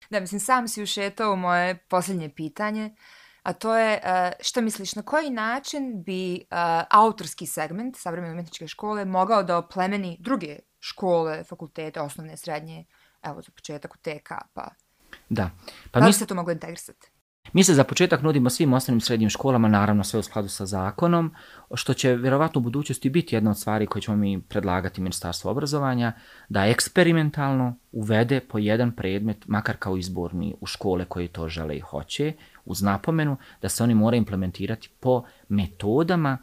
Da, mislim, sam si ušetao u moje posljednje pitanje, a to je uh, što misliš, na koji način bi uh, autorski segment savremene umjetničke škole mogao da oplemeni druge škole, fakultete, osnovne, srednje, evo za početak u TK, pa... Da. Pa da mi... se to moglo integrisati? Mi se za početak nudimo svim osnovnim srednjim školama, naravno sve u skladu sa zakonom, što će vjerovatno u budućnosti biti jedna od stvari koje ćemo mi predlagati Ministarstvo obrazovanja, da eksperimentalno uvede po jedan predmet, makar kao izborni, u škole koje to žele i hoće, uz napomenu da se oni mora implementirati po metodama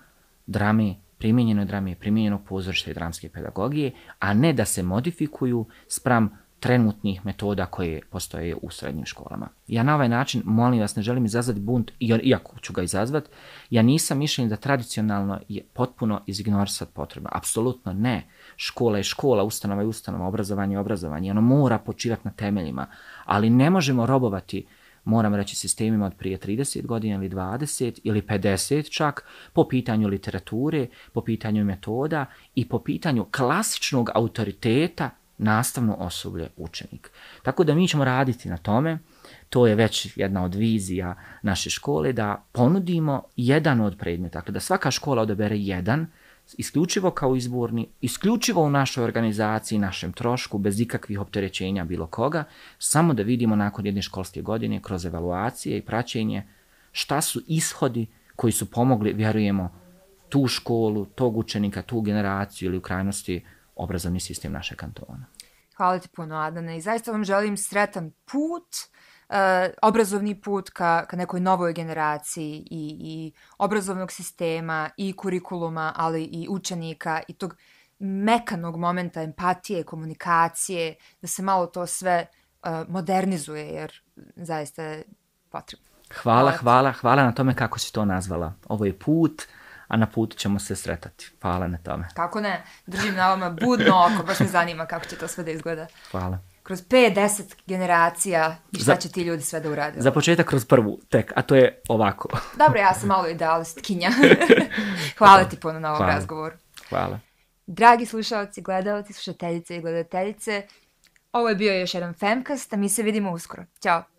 drame, primjenjenoj drame, primjenjenog pozorišta i dramske pedagogije, a ne da se modifikuju spram trenutnih metoda koje postoje u srednjim školama. Ja na ovaj način, molim vas, ne želim izazvati bunt, iako ću ga izazvati, ja nisam mišljen da tradicionalno je potpuno izignorisat potrebno. Apsolutno ne. Škola je škola, ustanova je ustanova, obrazovanje je obrazovanje. Ono mora počivati na temeljima, ali ne možemo robovati moram reći, sistemima od prije 30 godina ili 20 ili 50 čak, po pitanju literature, po pitanju metoda i po pitanju klasičnog autoriteta nastavno osoblje učenik. Tako da mi ćemo raditi na tome, to je već jedna od vizija naše škole, da ponudimo jedan od predmeta, dakle da svaka škola odabere jedan, isključivo kao izborni, isključivo u našoj organizaciji, našem trošku, bez ikakvih opterećenja bilo koga, samo da vidimo nakon jedne školske godine kroz evaluacije i praćenje šta su ishodi koji su pomogli, vjerujemo, tu školu, tog učenika, tu generaciju ili u krajnosti obrazovni sistem naše kantona. Hvala ti puno, Adana, i zaista vam želim sretan put, uh, obrazovni put ka, ka nekoj novoj generaciji i, i obrazovnog sistema i kurikuluma, ali i učenika i tog mekanog momenta empatije, komunikacije, da se malo to sve uh, modernizuje, jer zaista je potrebno. Hvala, hvala, hvala na tome kako si to nazvala. Ovo je put, a na putu ćemo se sretati. Hvala na tome. Kako ne? Držim na vama budno oko, baš me zanima kako će to sve da izgleda. Hvala. Kroz 5-10 generacija i šta Za- će ti ljudi sve da urade. Za početak kroz prvu tek, a to je ovako. [LAUGHS] Dobro, ja sam malo idealistkinja. [LAUGHS] Hvala ti puno na ovom Hvala. razgovoru. Hvala. Dragi slušalci, gledalci, slušateljice i gledateljice, ovo je bio još jedan Femcast, a mi se vidimo uskoro. Ćao!